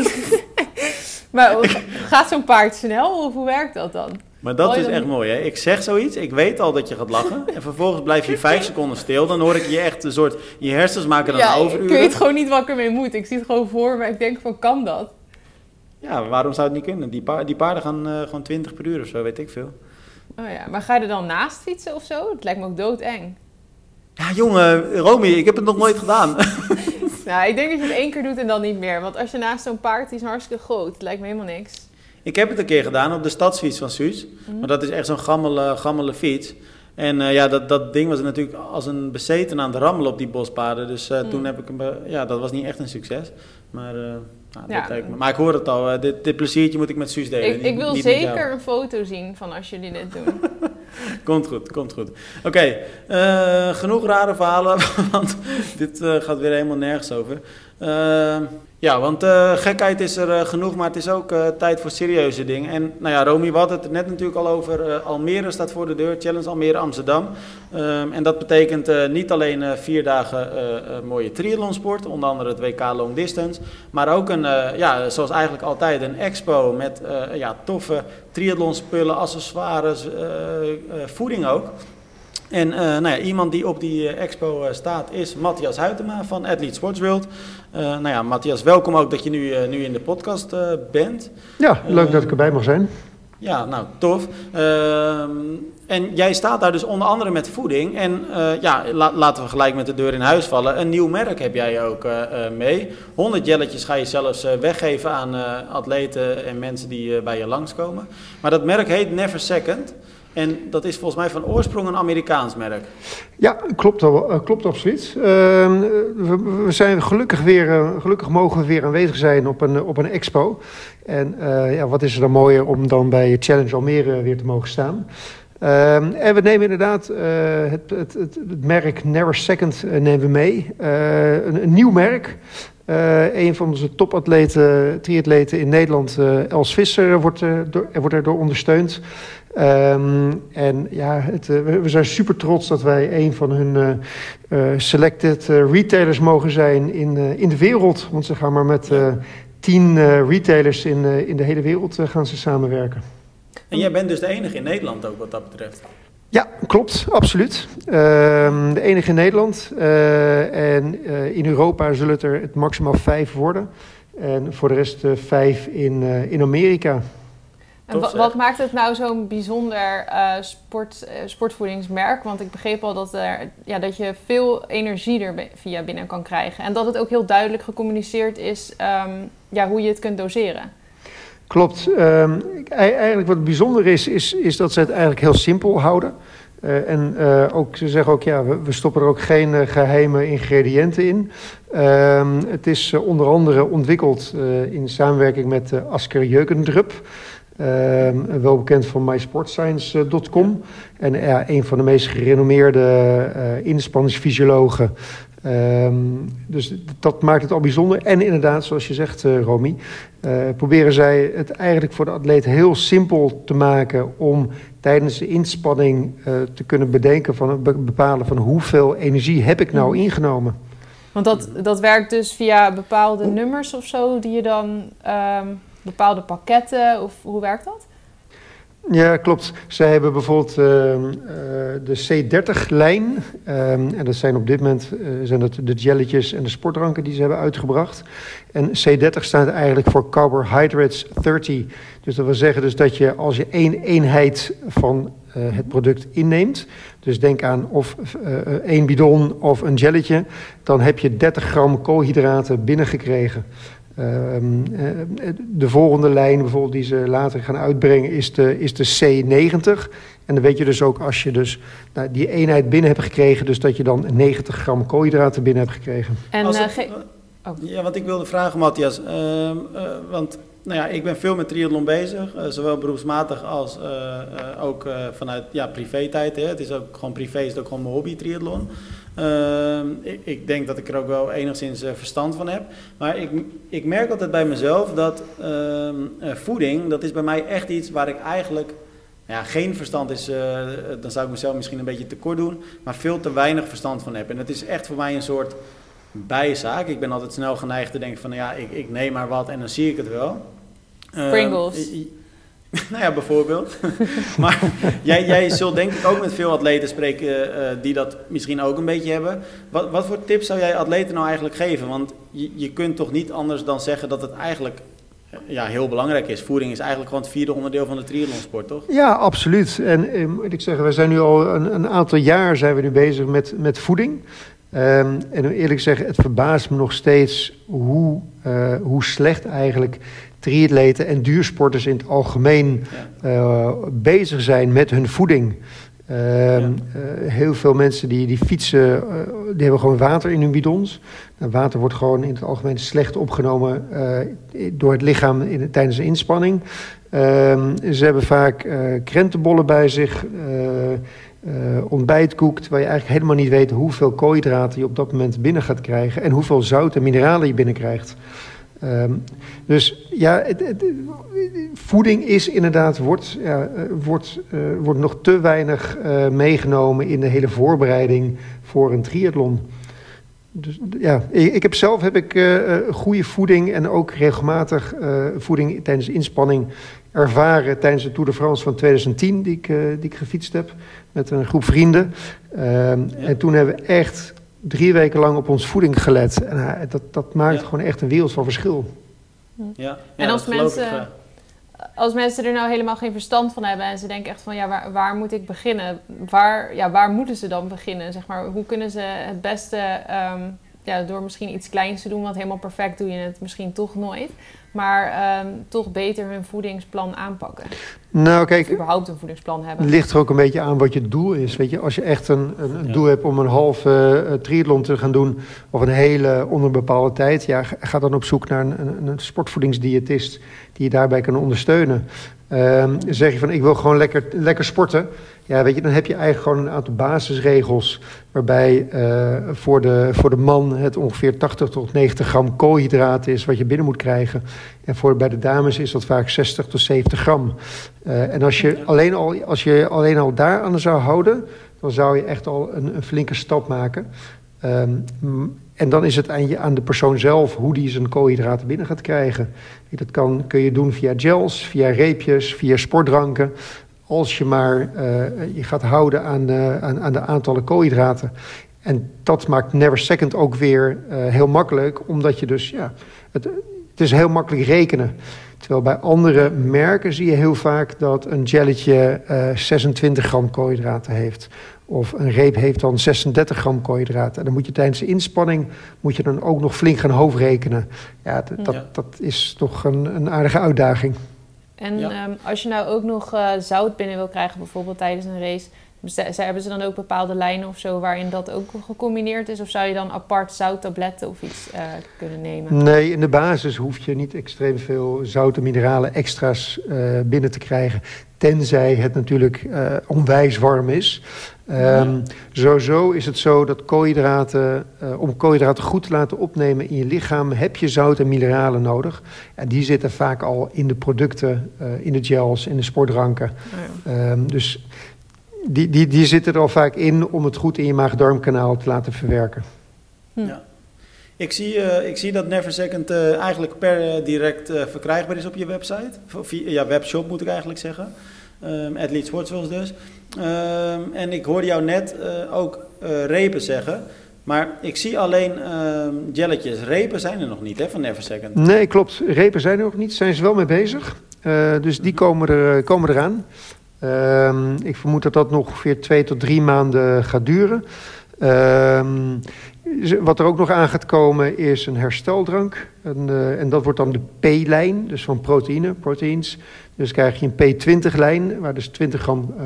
maar gaat zo'n paard snel of hoe werkt dat dan? Maar dat is echt mooi. Hè? Ik zeg zoiets, ik weet al dat je gaat lachen. En vervolgens blijf je vijf seconden stil. Dan hoor ik je echt een soort... Je hersens maken dan ja, ik overuren. weet gewoon niet wat ik ermee moet. Ik zie het gewoon voor me. Ik denk van, kan dat? Ja, waarom zou het niet kunnen? Die, pa- die paarden gaan eh, gewoon 20 per uur of zo, weet ik veel. Oh ja, maar ga je er dan naast fietsen of zo? Het lijkt me ook doodeng. Ja, jongen, Romy, ik heb het nog nooit gedaan. Nou, ik denk dat je het één keer doet en dan niet meer. Want als je naast zo'n paard, die is hartstikke groot. Het lijkt me helemaal niks. Ik heb het een keer gedaan op de stadsfiets van Suus. Mhm. Maar dat is echt zo'n gammele, gammele fiets. En eh, ja, dat, dat ding was natuurlijk als een bezeten aan het rammelen op die bospaden. Dus eh, Mm. toen heb ik hem... eh, ja, dat was niet echt een succes. Maar, nou, Ja. dat lijkt me- maar ik hoor het al. dit, dit pleziertje moet ik met Suus delen. Ik, wil niet zeker een foto zien van als jullie dit doen. Komt goed, komt goed. Oké, genoeg rare verhalen, want dit gaat weer helemaal nergens over. Eh, ja, want eh, gekheid is er eh, genoeg, maar het is ook eh, tijd voor serieuze dingen. En nou ja, Romy, we hadden het net natuurlijk al over. Almere staat voor de deur, Challenge Almere Amsterdam. Ehm, en dat betekent niet alleen vier dagen mooie triathlonsport, onder andere het WK Long Distance. Maar ook een, ja, zoals eigenlijk altijd, een expo met ja, toffe triathlonspullen, accessoires, voeding ook. En eh, nou ja, iemand die op die eh, expo eh, staat is Matthias Huytema van Athlete Sports World. Nou ja, Matthias, welkom ook dat je nu, nu in de podcast bent. Ja, leuk dat ik erbij mag zijn. Ja, nou, tof. Ehm, en jij staat daar dus onder andere met voeding. En ja, la- laten we gelijk met de deur in huis vallen. Een nieuw merk heb jij ook mee. 100 jelletjes ga je zelfs weggeven aan atleten en mensen die bij je langskomen. Maar dat merk heet Never Second. En dat is volgens mij van oorsprong een Amerikaans merk. Ja, klopt, eh, klopt absoluut. Ehm, we, we zijn gelukkig weer, eh, gelukkig mogen we weer aanwezig zijn op een, op een expo. En eh, ja, wat is er dan mooier om dan bij Challenge Almere weer te mogen staan. Ehm, en we nemen inderdaad eh, het, het, het, het merk Never Second eh, nemen we mee. Eh, een, een nieuw merk. Eh, een van onze topatleten, triatleten in Nederland, eh, Els Visser, wordt, eh, door, wordt erdoor ondersteund. Ehm, en ja, het, eh, we, zijn super trots dat wij een van hun eh, eh, selected retailers mogen zijn in, in de wereld. Want ze gaan maar met tien retailers in, in de hele wereld gaan ze samenwerken. En jij bent dus de enige in Nederland ook wat dat betreft. Ja, klopt, absoluut. Ehm, de enige in Nederland. En in Europa zullen het er het maximaal vijf worden. En voor de rest vijf in, in Amerika. En wa- wat maakt het nou zo'n bijzonder eh, sport, eh, sportvoedingsmerk? Want ik begreep al dat, er, ja, dat je veel energie er via binnen kan krijgen. En dat het ook heel duidelijk gecommuniceerd is ehm, ja, hoe je het kunt doseren. Klopt. Ehm, eigenlijk wat bijzonder is, is, is dat ze het eigenlijk heel simpel houden. Eh, en ook, ze zeggen ook, ja, we, we stoppen er ook geen eh, geheime ingrediënten in. Ehm, het is onder andere ontwikkeld in samenwerking met Asker Jeukendrup. Ehm, wel bekend van mysportscience.com. En ja, een van de meest gerenommeerde eh inspanningsfysiologen. Ehm, dus dat maakt het al bijzonder. En inderdaad, zoals je zegt, eh, Romy, eh, proberen zij het eigenlijk voor de atleet heel simpel te maken om tijdens de inspanning te kunnen bedenken van be- bepalen van hoeveel energie heb ik nou ingenomen. Want dat, dat werkt dus via bepaalde nummers of zo, die je dan ehm, bepaalde pakketten, of hoe werkt dat? Ja, klopt. Zij hebben bijvoorbeeld ehm, eh, de C30-lijn. ehm, en dat zijn op dit moment eh, zijn dat de jelletjes en de sportdranken die ze hebben uitgebracht. En C30 staat eigenlijk voor Carbohydrates 30. Dus dat wil zeggen dus dat je als je één eenheid van eh, het product inneemt... dus denk aan of één bidon of een jelletje... dan heb je 30 gram koolhydraten binnengekregen. Ehm, eh, de volgende lijn bijvoorbeeld die ze later gaan uitbrengen is de, is de C90. En dan weet je dus ook als je dus nou, die eenheid binnen hebt gekregen... dus dat je dan 90 gram koolhydraten binnen hebt gekregen. En Als eh, het- ge- oh. Ja, want ik wilde vragen, Matthias. ehm, eh, want nou ja, ik ben veel met triathlon bezig, eh, zowel beroepsmatig als eh, eh, ook eh, vanuit ja, privé-tijd. Hè. Het is ook gewoon privé, is het ook gewoon mijn hobby, triathlon. Ehm, ik, ik denk dat ik er ook wel enigszins eh, verstand van heb. Maar ik, ik merk altijd bij mezelf dat ehm, eh, voeding, dat is bij mij echt iets waar ik eigenlijk ja, geen verstand is, eh, dan zou ik mezelf misschien een beetje tekort doen, maar veel te weinig verstand van heb. En het is echt voor mij een soort bijzaak. Ik ben altijd snel geneigd te denken van, ja, ik, ik neem maar wat en dan zie ik het wel. Ehm, Pringles. nou ja, bijvoorbeeld. maar jij, jij zult denk ik ook met veel atleten spreken eh, die dat misschien ook een beetje hebben. Wat, wat voor tips zou jij atleten nou eigenlijk geven? Want je, je kunt toch niet anders dan zeggen dat het eigenlijk eh, ja, heel belangrijk is. Voeding is eigenlijk gewoon het vierde onderdeel van de triathlonsport, toch? Ja, absoluut. En eh, moet ik zeggen, we zijn nu al een, een aantal jaar zijn we nu bezig met, met voeding. Um, en eerlijk te zeggen, het verbaast me nog steeds hoe, hoe slecht eigenlijk triatleten en duursporters in het algemeen ja. uh, bezig zijn met hun voeding. Uh, ja. uh, heel veel mensen die, die fietsen, die hebben gewoon water in hun bidons. En water wordt gewoon in het algemeen slecht opgenomen door het lichaam in, tijdens de inspanning. Ehm, ze hebben vaak krentenbollen bij zich ontbijtkoek, terwijl je eigenlijk helemaal niet weet hoeveel koolhydraten je op dat moment binnen gaat krijgen en hoeveel zout en mineralen je binnenkrijgt. Um, dus ja, het, het, voeding is inderdaad, wordt, ja, wordt, uh, wordt nog te weinig uh, meegenomen in de hele voorbereiding voor een triathlon. Dus ja, ik heb zelf heb ik uh, goede voeding en ook regelmatig voeding tijdens de inspanning ervaren tijdens de Tour de France van 2010, die ik, die ik gefietst heb met een groep vrienden. Ja. En toen hebben we echt drie weken lang op ons voeding gelet. En uh, dat, dat maakt ja. gewoon echt een wereld van verschil. Ja, en als mensen, als mensen er nou helemaal geen verstand van hebben en ze denken echt van ja, waar, waar moet ik beginnen? Waar, ja, waar moeten ze dan beginnen? Zeg maar, hoe kunnen ze het beste um, ja, door misschien iets kleins te doen, want helemaal perfect doe je het misschien toch nooit. Maar um, toch beter hun voedingsplan aanpakken. Nou, kijk. Of überhaupt een voedingsplan hebben. Het ligt er ook een beetje aan wat je doel is. Weet je, als je echt een, een, een ja. doel hebt om een halve uh, triathlon te gaan doen. of een hele onder een bepaalde tijd. ja, ga dan op zoek naar een, een, een sportvoedingsdiëtist. die je daarbij kan ondersteunen. Um, zeg je van ik wil gewoon lekker, lekker sporten. Ja, weet je, dan heb je eigenlijk gewoon een aantal basisregels. waarbij uh, voor, de, voor de man het ongeveer 80 tot 90 gram koolhydraten is wat je binnen moet krijgen. En voor, bij de dames is dat vaak 60 tot 70 gram. Uh, en als je, alleen al, als je alleen al daar aan zou houden, dan zou je echt al een, een flinke stap maken. Um, en dan is het aan, je, aan de persoon zelf hoe die zijn koolhydraten binnen gaat krijgen. Dat kan, kun je doen via gels, via reepjes, via sportdranken. Als je maar uh, je gaat houden aan, uh, aan, aan de aantallen koolhydraten. En dat maakt Never Second ook weer uh, heel makkelijk, omdat je dus, ja, het, het is heel makkelijk rekenen. Terwijl bij andere merken zie je heel vaak dat een jelletje 26 gram koolhydraten heeft. Of een reep heeft dan 36 gram koolhydraten. En dan moet je tijdens de inspanning moet je dan ook nog flink gaan hoofdrekenen. Ja, dat, ja. dat is toch een, een aardige uitdaging. En ja. um, als je nou ook nog uh, zout binnen wil krijgen, bijvoorbeeld tijdens een race, hebben ze dan ook bepaalde lijnen of zo waarin dat ook gecombineerd is? Of zou je dan apart zouttabletten of iets uh, kunnen nemen? Nee, in de basis hoef je niet extreem veel zouten mineralen extra's uh, binnen te krijgen. Tenzij het natuurlijk uh, onwijs warm is. Um, ja. Sowieso is het zo dat koolhydraten, uh, om koolhydraten goed te laten opnemen in je lichaam, heb je zout en mineralen nodig. En die zitten vaak al in de producten, uh, in de gels, in de sportdranken. Oh ja. um, dus die, die, die zitten er al vaak in om het goed in je maag-darmkanaal te laten verwerken. Hm. Ja. Ik zie, uh, ik zie dat Never Second uh, eigenlijk per direct uh, verkrijgbaar is op je website. Of ja, webshop moet ik eigenlijk zeggen. Um, Athlete Sportswells dus. Um, en ik hoorde jou net ook repen zeggen. Maar ik zie alleen um, jelletjes. Repen zijn er nog niet hè, van Never Second. Nee, klopt. Repen zijn er nog niet. Zijn ze wel mee bezig. dus die komen, er, komen eraan. Um, ik vermoed dat dat nog ongeveer twee tot drie maanden gaat duren. Um, wat er ook nog aan gaat komen is een hersteldrank. En, uh, en dat wordt dan de P-lijn, dus van proteïne, proteins. Dus krijg je een P20-lijn, waar dus 20 gram uh,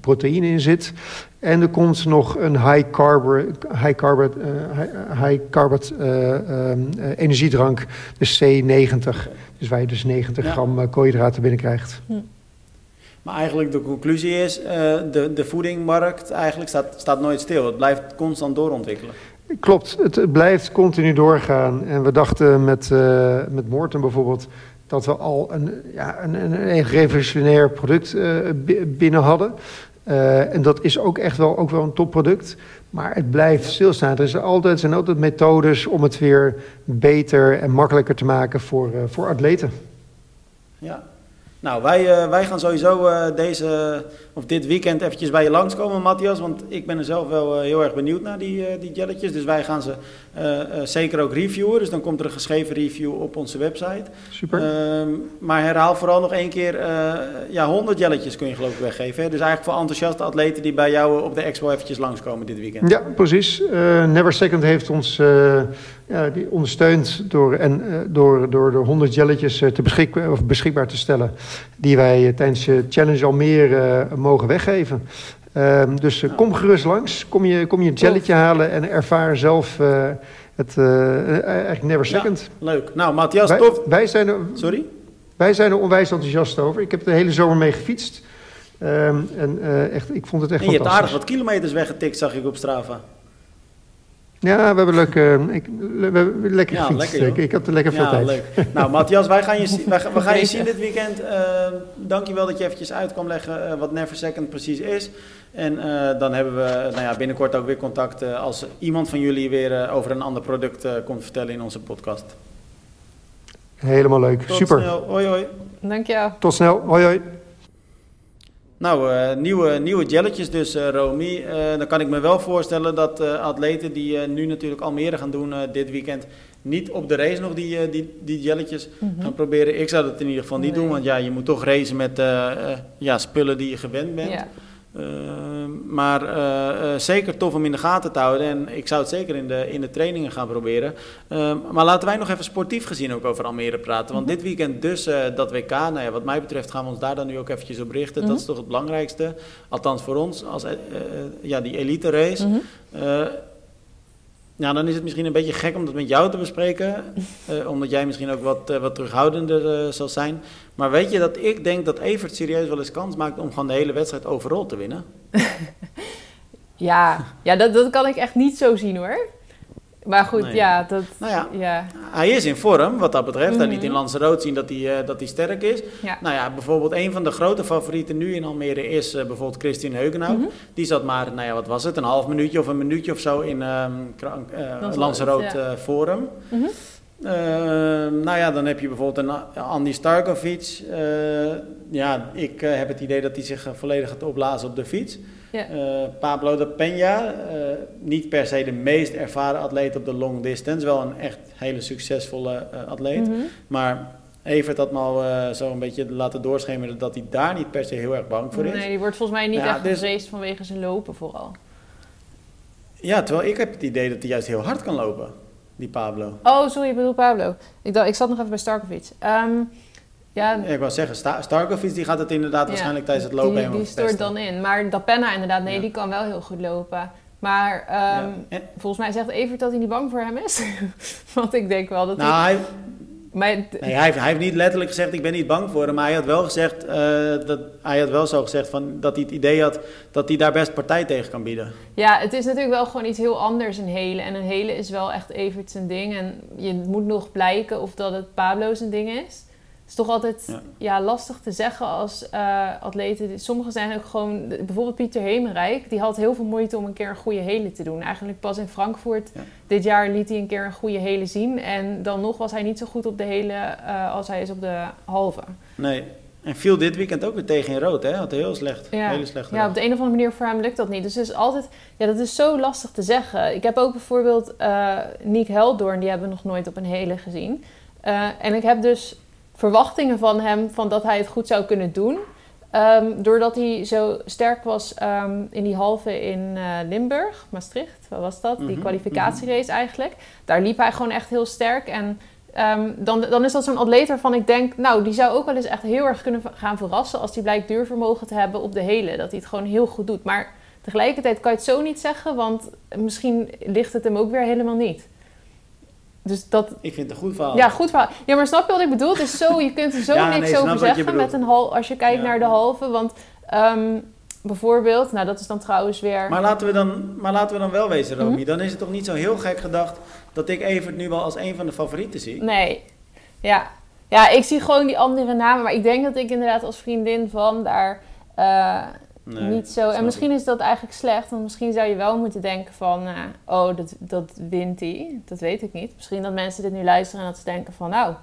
proteïne in zit. En er komt nog een high carb, high carb, uh, high, high carb um, energiedrank, de C90. Dus waar je dus 90 ja. gram koolhydraten binnenkrijgt. Hm. Maar eigenlijk de conclusie is, uh, de, de voedingmarkt eigenlijk staat, staat nooit stil. Het blijft constant doorontwikkelen. Klopt, het, blijft continu doorgaan. En we dachten met, uh, met Morten bijvoorbeeld dat we al een, ja, een, een, een revolutionair product uh, binnen hadden. Uh, en dat is ook echt wel, ook wel een topproduct. Maar het blijft stilstaan. Er zijn altijd, zijn altijd methodes om het weer beter en makkelijker te maken voor, voor atleten. Ja, Nou, wij, eh, wij gaan sowieso eh, deze, of dit weekend eventjes bij je langskomen, Matthias. Want ik ben er zelf wel eh, heel erg benieuwd naar die, die jelletjes. Dus wij gaan ze zeker ook reviewen. Dus dan komt er een geschreven review op onze website. Super. Ehm, maar herhaal vooral nog één keer, ja, 100 jelletjes kun je geloof ik weggeven. Hè? Dus eigenlijk voor enthousiaste atleten die bij jou op de expo eventjes langskomen dit weekend. Ja, precies. Never Second heeft ons ja, die ondersteund door, en, door, door, door 100 jelletjes te beschik, of beschikbaar te stellen. Die wij tijdens de Challenge Almere eh, mogen weggeven. Ehm, dus eh, kom gerust langs. Kom je, kom je een jelletje halen en ervaar zelf eh, het eigenlijk Never Ja. Second. Leuk. Nou, Matthias, wij, tof. wij, zijn er, Sorry? wij zijn er onwijs enthousiast over. Ik heb de hele zomer mee gefietst. Ehm, en echt, ik vond het echt En je hebt fantastisch. aardig wat kilometers weggetikt, zag ik op Strava. Ja, we hebben leuk, eh, ik, we hebben lekker Ja, gefietst. lekker, joh. ik, ik had er lekker veel Ja, tijd. leuk. Nou, Matthias, wij gaan je, wij, gaan- we gaan je zien dit weekend. Uh, dankjewel dat je eventjes uit kwam leggen eh, wat Never Second precies is. En eh, dan hebben we nou ja, binnenkort ook weer contact als iemand van jullie weer over een ander product eh, komt vertellen in onze podcast. Helemaal leuk. Tot Super. snel. Hoi, hoi. Dankjewel. Tot snel. Hoi hoi. Nou, eh, nieuwe, nieuwe jelletjes dus, eh Romy. Eh, dan kan ik me wel voorstellen dat atleten die nu natuurlijk Almere gaan doen dit weekend... niet op de race nog die, die, die jelletjes gaan proberen. Ik zou dat in ieder geval niet Nee. doen, want ja, je moet toch racen met ja, spullen die je gewend bent. Ja. Eh, maar eh, eh, zeker tof om in de gaten te houden. En ik zou het zeker in de, in de trainingen gaan proberen. Eh, maar laten wij nog even sportief gezien ook over Almere praten. Want dit weekend dus eh, dat WK. Nou ja, wat mij betreft gaan we ons daar dan nu ook eventjes op richten. Dat is toch het belangrijkste. Althans voor ons, als, ja, die elite race. Mhm. Eh, nou, dan is het misschien een beetje gek om dat met jou te bespreken. eh, omdat jij misschien ook wat, eh, wat terughoudender eh, zal zijn. Maar weet je dat ik denk dat Evert serieus wel eens kans maakt om gewoon de hele wedstrijd overal te winnen? Ja, ja dat, dat kan ik echt niet zo zien hoor. Maar goed, Nee. ja, dat... Nou ja. ja. Hij is in vorm, wat dat betreft. Hij liet in Mhm. Lanzarote zien dat hij, eh, dat hij sterk is. Ja. Nou ja, bijvoorbeeld een van de grote favorieten nu in Almere is eh, bijvoorbeeld Christine Heugenhout. Mhm. Die zat maar, nou ja, wat was het, een half minuutje of een minuutje of zo in Krank- eh, Lanzarote, ja. Forum. Mhm. Ehm, nou ja, dan heb je bijvoorbeeld een Andy Starkovic. Ja, ik heb het idee dat hij zich volledig gaat opblazen op de fiets. Ja. Eh, Pablo de Peña, eh, niet per se de meest ervaren atleet op de long distance. Wel een echt hele succesvolle eh, atleet. Mhm. Maar Evert had me al zo een beetje laten doorschemeren dat hij daar niet per se heel erg bang voor is. Nee, die wordt volgens mij niet Ja, echt dus- vanwege zijn lopen vooral. Ja, terwijl ik heb het idee dat hij juist heel hard kan lopen, die Pablo. Oh, sorry, ik bedoel Pablo. Ik, dacht, ik zat nog even bij Starkovic. Ehm, ja, ik wou zeggen, Sta Starkovic die gaat het inderdaad Ja, waarschijnlijk tijdens het lopen die, helemaal die stoort verpesten. dan in. Maar Dapenna inderdaad, nee, Ja. die kan wel heel goed lopen. Maar ehm, Ja. Volgens mij zegt Evert dat hij niet bang voor hem is. Want ik denk wel dat Nou, hij... hij, Maar, nee, hij, heeft, hij heeft niet letterlijk gezegd, ik ben niet bang voor hem. Maar hij had wel gezegd, eh, dat, hij had wel zo gezegd van, dat hij het idee had dat hij daar best partij tegen kan bieden. Ja, het is natuurlijk wel gewoon iets heel anders, een hele. En een hele is wel echt Evert zijn ding. En je moet nog blijken of dat het Pablo zijn ding is. Het is toch altijd Ja. ja. lastig te zeggen als eh, atleten. Sommigen zijn ook gewoon... Bijvoorbeeld Pieter Hemerijk. Die had heel veel moeite om een keer een goede hele te doen. Eigenlijk pas in Frankfurt Ja. dit jaar liet hij een keer een goede hele zien. En dan nog was hij niet zo goed op de hele eh, als hij is op de halve. Nee. En viel dit weekend ook weer tegen in rood, hè? Had heel slecht. Ja. Hele slechte Ja, dag. op de een of andere manier voor hem lukt dat niet. Dus het is altijd, ja, dat is zo lastig te zeggen. Ik heb ook bijvoorbeeld eh Nick Heldoorn, die hebben we nog nooit op een hele gezien. En ik heb dus verwachtingen van hem, van dat hij het goed zou kunnen doen. Ehm, doordat hij zo sterk was ehm, in die halve in eh, Limburg, Maastricht, wat was dat? Die Mhm, kwalificatierace eigenlijk. Daar liep hij gewoon echt heel sterk. En ehm, dan, dan is dat zo'n atleet waarvan ik denk, nou, die zou ook wel eens echt heel erg kunnen gaan verrassen als die blijkt duurvermogen te hebben op de hele. Dat hij het gewoon heel goed doet. Maar tegelijkertijd kan je het zo niet zeggen, want misschien ligt het hem ook weer helemaal niet. Dus dat, Ik vind het een goed verhaal. ja, goed verhaal. Ja, maar snap je wat ik bedoel? Het is zo, je kunt er zo Ja, niks nee, over zeggen met een hal, als je kijkt Ja. naar de halve. Want ehm, bijvoorbeeld, nou dat is dan trouwens weer... Maar laten we dan, maar laten we dan wel wezen, Romy. Mhm. Dan is het toch niet zo heel gek gedacht dat ik Evert nu wel als een van de favorieten zie? Nee. Ja. ja, ik zie gewoon die andere namen. Maar ik denk dat ik inderdaad als vriendin van daar eh, Nee, niet zo... En misschien is dat eigenlijk slecht. Want misschien zou je wel moeten denken van... eh, oh, dat, dat wint hij. Dat weet ik niet. Misschien dat mensen dit nu luisteren en dat ze denken van... Nou,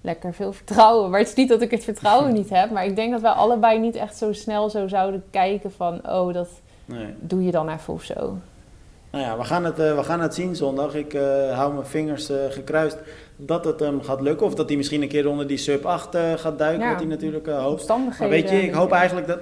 lekker veel vertrouwen. Maar het is niet dat ik het vertrouwen niet heb. Maar ik denk dat wij allebei niet echt zo snel zo zouden kijken van... oh, dat Nee. doe je dan even of zo. Nou ja, we gaan het, eh, we gaan het zien zondag. Ik eh, hou mijn vingers gekruist dat het hem gaat lukken. Of dat hij misschien een keer onder die sub 8 eh, gaat duiken, Ja. wat hij natuurlijk hoopt. Maar weet je, ik hoop eigenlijk dat...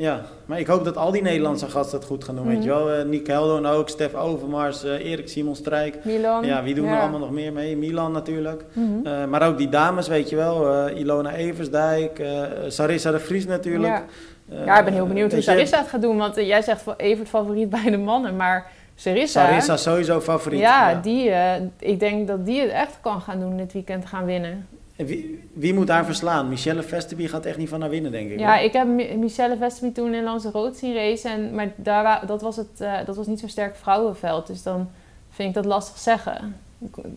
Ja, maar ik hoop dat al die Nederlandse gasten het goed gaan doen, weet Mhm. je wel. Eh Nick Heldon ook, Stef Overmars, eh, Erik Simon Strijk. Milan. Ja, wie doen ja. er allemaal nog meer mee? Milan natuurlijk. Mhm. Eh, maar ook die dames, weet je wel. Ilona Eversdijk, Sarissa de Vries natuurlijk. Ja. Ja, ik ben heel benieuwd hoe je, Sarissa het gaat doen. Want jij zegt Evert favoriet bij de mannen. Maar Sarissa... Sarissa sowieso favoriet. ja, die, eh, ik denk dat die het echt kan gaan doen dit weekend gaan winnen. En wie, wie moet haar verslaan? Michelle Vesterby gaat echt niet van haar winnen, denk ik. Ja, hoor. ik heb Mi- Michelle Vesterby toen in Rood zien racen. En, maar daar, dat, was het, eh, dat was niet zo'n sterk vrouwenveld. Dus dan vind ik dat lastig zeggen.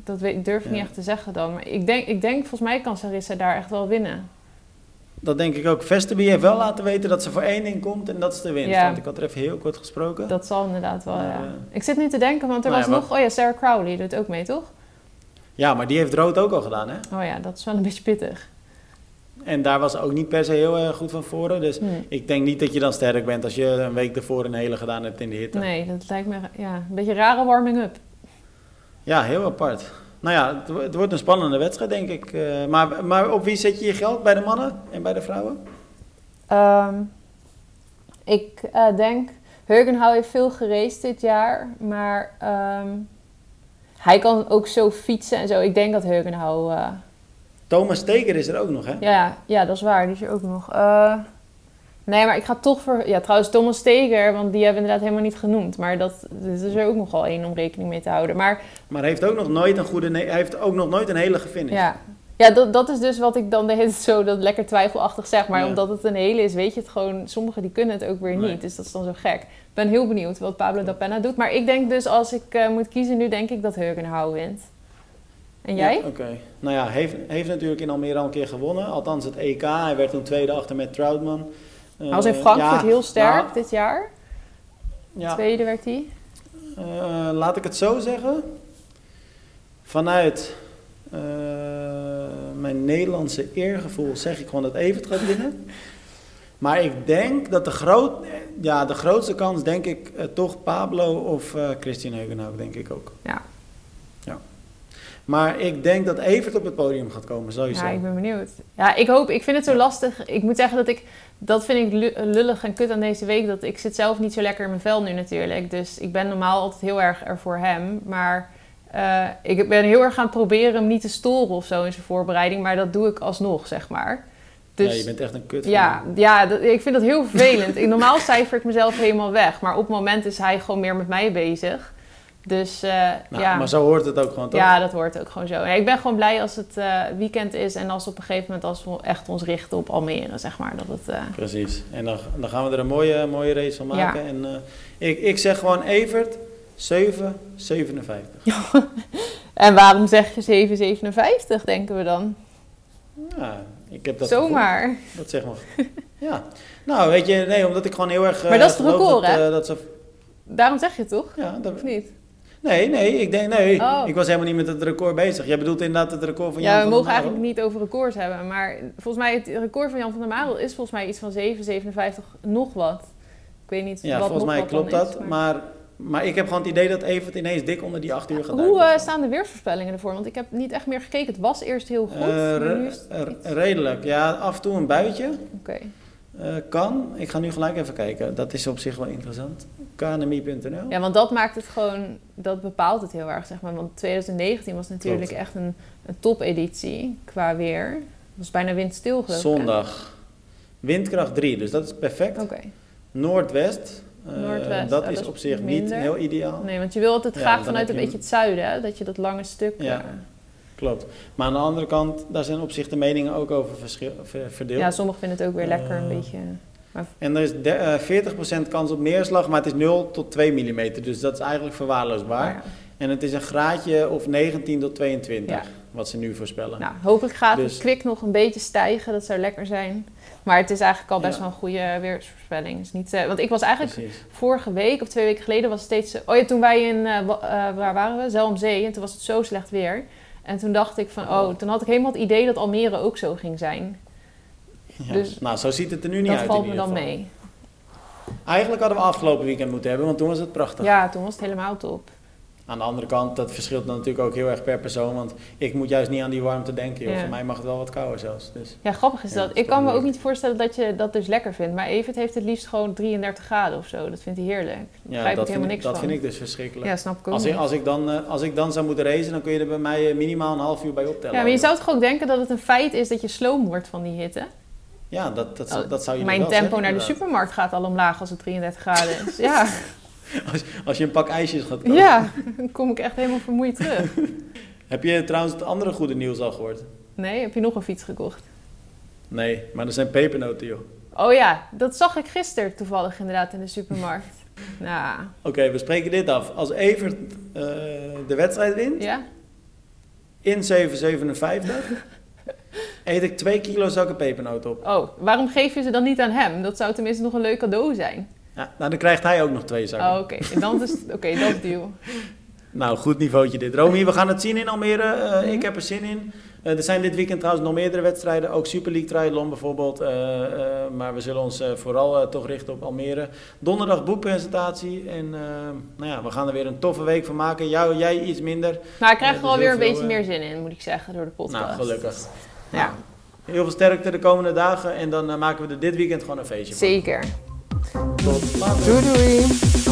Dat weet, durf ik niet echt te zeggen dan. Maar ik denk, ik denk, volgens mij kan Sarissa daar echt wel winnen. Dat denk ik ook. Vesterby heeft wel laten weten dat ze voor één ding komt en dat is de winst. Ja. Want ik had er even heel kort gesproken. Dat zal inderdaad wel, Maar, ja. Ik zit nu te denken, want er nou was ja, nog... Oh ja, Sarah Crowley doet ook mee, toch? Ja, maar die heeft rood ook al gedaan, hè? Oh ja, dat is wel een beetje pittig. En daar was ze ook niet per se heel erg goed van voren. Dus ik denk niet dat je dan sterk bent als je een week ervoor een hele gedaan hebt in de hitte. Nee, dat lijkt me ja, een beetje een rare warming-up. Ja, heel apart. Nou ja, het, wo- het wordt een spannende wedstrijd, denk ik. Eh, maar, maar op wie zet je je geld? Bij de mannen en bij de vrouwen? Ehm, ik eh, denk, Heugenhouw heeft veel geraced dit jaar, maar ehm, hij kan ook zo fietsen en zo. Ik denk dat Heugenhouw, eh, Thomas Steger is er ook nog, hè? ja, ja, dat is waar, die is er ook nog. Eh, nee, maar ik ga toch voor, ja, trouwens Thomas Steger, want die hebben we inderdaad helemaal niet genoemd. Maar dat, dat is er ook nog wel één om rekening mee te houden. Maar Maar hij heeft ook nog nooit een goede... Hij heeft ook nog nooit een hele gefinished. Ja, ja dat, dat is dus wat ik dan de hele tijd zo dat lekker twijfelachtig zeg. Maar Ja. omdat het een hele is, weet je het gewoon. Sommigen die kunnen het ook weer Nee. niet. Dus dat is dan zo gek. Ik ben heel benieuwd wat Pablo da Pena doet. Maar ik denk dus als ik eh, moet kiezen nu, denk ik dat Heugenhouw wint. En jij? Ja, Oké. Nou ja, heeft, heeft natuurlijk in Almere al een keer gewonnen. Althans het EK. Hij werd toen tweede achter met Troutman. Hij was in Eh, Frankfurt ja, heel sterk nou, dit jaar. ja, Tweede werd hij. Eh, laat ik het zo zeggen. Vanuit mijn Nederlandse eergevoel zeg ik gewoon dat Evert gaat winnen. Maar ik denk dat de, groot, ja, de grootste kans, denk ik, eh, toch Pablo of eh Christian Heugenhoek, denk ik ook. Ja. ja. Maar ik denk dat Evert op het podium gaat komen, sowieso. Ja, ik ben benieuwd. Ja, ik hoop. Ik vind het zo lastig. Ik moet zeggen dat ik... Dat vind ik lu- lullig en kut aan deze week. Dat ik zit zelf niet zo lekker in mijn vel nu natuurlijk. Dus ik ben normaal altijd heel erg er voor hem. Maar eh, ik ben heel erg gaan proberen hem niet te storen of zo in zijn voorbereiding. Maar dat doe ik alsnog, zeg maar. Dus ja, je bent echt een kut. ja, ja dat- ik vind dat heel vervelend. Ik, normaal cijfer ik mezelf helemaal weg. Maar op het moment is hij gewoon meer met mij bezig. Dus eh, Nou, ja. Maar zo hoort het ook gewoon, toch? Ja, dat hoort ook gewoon zo. Ik ben gewoon blij als het eh, weekend is en als op een gegeven moment als we echt ons richten op Almere, zeg maar. Dat het, Precies. En dan, dan gaan we er een mooie, mooie race van maken. Ja. En, ik, ik zeg gewoon Evert 7, 57. En waarom zeg je 7,57, denken we dan? Ja, ik heb dat Zomaar. gevoel. Dat zeg maar. ja. Nou, weet je, nee, omdat ik gewoon heel erg... eh, Maar dat is het geloof record, hè? eh, dat ze, Daarom zeg je het toch? ja, dat, Of niet? nee, nee, ik denk, nee. Oh. Ik was helemaal niet met het record bezig. Jij bedoelt inderdaad het record van Jan Ja, we van mogen der Marel? eigenlijk niet over records hebben. Maar volgens mij, het record van Jan van der Marel is volgens mij iets van 7,57 nog wat. Ik weet niet Ja, wat volgens nog mij klopt is, dat. maar... Maar, ik heb gewoon het idee dat Evert ineens dik onder die 8 uur gaat Hoe eh, staan de weersvoorspellingen ervoor? Want ik heb niet echt meer gekeken. Het was eerst heel goed. Eh, nu is het eh, iets- redelijk. Ja, af en toe een buitje. Oké. Kan. Ik ga nu gelijk even kijken. Dat is op zich wel interessant. KNMI.nl. Ja, want dat maakt het gewoon, dat bepaalt het heel erg, zeg maar. Want 2019 was natuurlijk Klopt. echt een, een topeditie qua weer. Het was bijna windstil, geloof hè? Zondag. Windkracht 3, dus dat is perfect. Oké. Noordwest. Noordwest, dat ja, is dat op zich minder. niet heel ideaal. Nee, want je wil altijd graag vanuit een je beetje het zuiden, hè? Dat je dat lange stuk... Ja. Klopt. Maar aan de andere kant, daar zijn op zich de meningen ook over verdeeld. ja, sommigen vinden het ook weer lekker een Eh, beetje... En er is de, eh, 40% kans op neerslag, maar het is 0 tot 2 mm. Dus dat is eigenlijk verwaarloosbaar. ja. En het is een graadje of 19 tot 22, Ja. wat ze nu voorspellen. Nou, hopelijk gaat Dus- het kwik nog een beetje stijgen. Dat zou lekker zijn. Maar het is eigenlijk al best Ja. wel een goede weersvoorspelling. Is niet, eh, want ik was eigenlijk Precies. vorige week of twee weken geleden was het steeds... Oh ja, toen wij in... eh, eh, waar waren we? Zelmzee. En toen was het zo slecht weer. En toen dacht ik van, oh, toen had ik helemaal het idee dat Almere ook zo ging zijn. Ja. Dus nou, zo ziet het er nu niet dat uit. valt in me dan geval. mee. Eigenlijk hadden we afgelopen weekend moeten hebben, want toen was het prachtig. Ja, toen was het helemaal top. Aan de andere kant, dat verschilt dan natuurlijk ook heel erg per persoon. Want ik moet juist niet aan die warmte denken. joh. Ja. Voor mij mag het wel wat kouder zelfs. Dus. Ja, grappig is Ja, dat. dat Ik kan me ook niet voorstellen dat je dat dus lekker vindt. Maar Evert heeft het liefst gewoon 33 graden of zo. Dat vindt hij heerlijk. Daar Ja, begrijp ik dat, helemaal vind ik, niks dat van. vind ik dus verschrikkelijk. Ja, snap ik ook als, ik, als, ik dan, eh, als ik dan zou moeten racen, dan kun je er bij mij eh, minimaal een half uur bij optellen. Ja, maar je zou toch ook denken dat het een feit is dat je sloom wordt van die hitte? Ja, dat, dat, Oh, dat zou je Mijn tempo zeggen, naar de supermarkt gaat al omlaag als het 33 graden is. Ja, Als, als je een pak ijsjes gaat kopen. ja, dan kom ik echt helemaal vermoeid terug. Heb je trouwens het andere goede nieuws al gehoord? Nee, heb je nog een fiets gekocht? Nee, maar er zijn pepernoten, joh. Oh ja, dat zag ik gisteren toevallig inderdaad in de supermarkt. Nou, Oké, we spreken dit af. Als Evert eh, de wedstrijd wint, ja? in 7,57, eet ik 2 kilo zakken pepernoten op. Oh, waarom geef je ze dan niet aan hem? Dat zou tenminste nog een leuk cadeau zijn. Ja, nou, dan krijgt hij ook nog twee zakken. Oh, oké. En Dan is Oké, dat is deal. Nou, goed niveautje dit. Romy, we gaan het zien in Almere. Eh, Mhm. Ik heb er zin in. Eh, er zijn dit weekend trouwens nog meerdere wedstrijden. Ook Super League Triathlon bijvoorbeeld. Eh, maar we zullen ons vooral toch richten op Almere. Donderdag boekpresentatie. En nou ja, we gaan er weer een toffe week van maken. Jou, jij iets minder. Maar ik krijg er dus alweer een beetje meer zin in, moet ik zeggen, door de podcast. Nou, gelukkig. Ja, Heel veel sterkte de komende dagen. En dan maken we er dit weekend gewoon een feestje van. zeker. Tot later. Doei doei!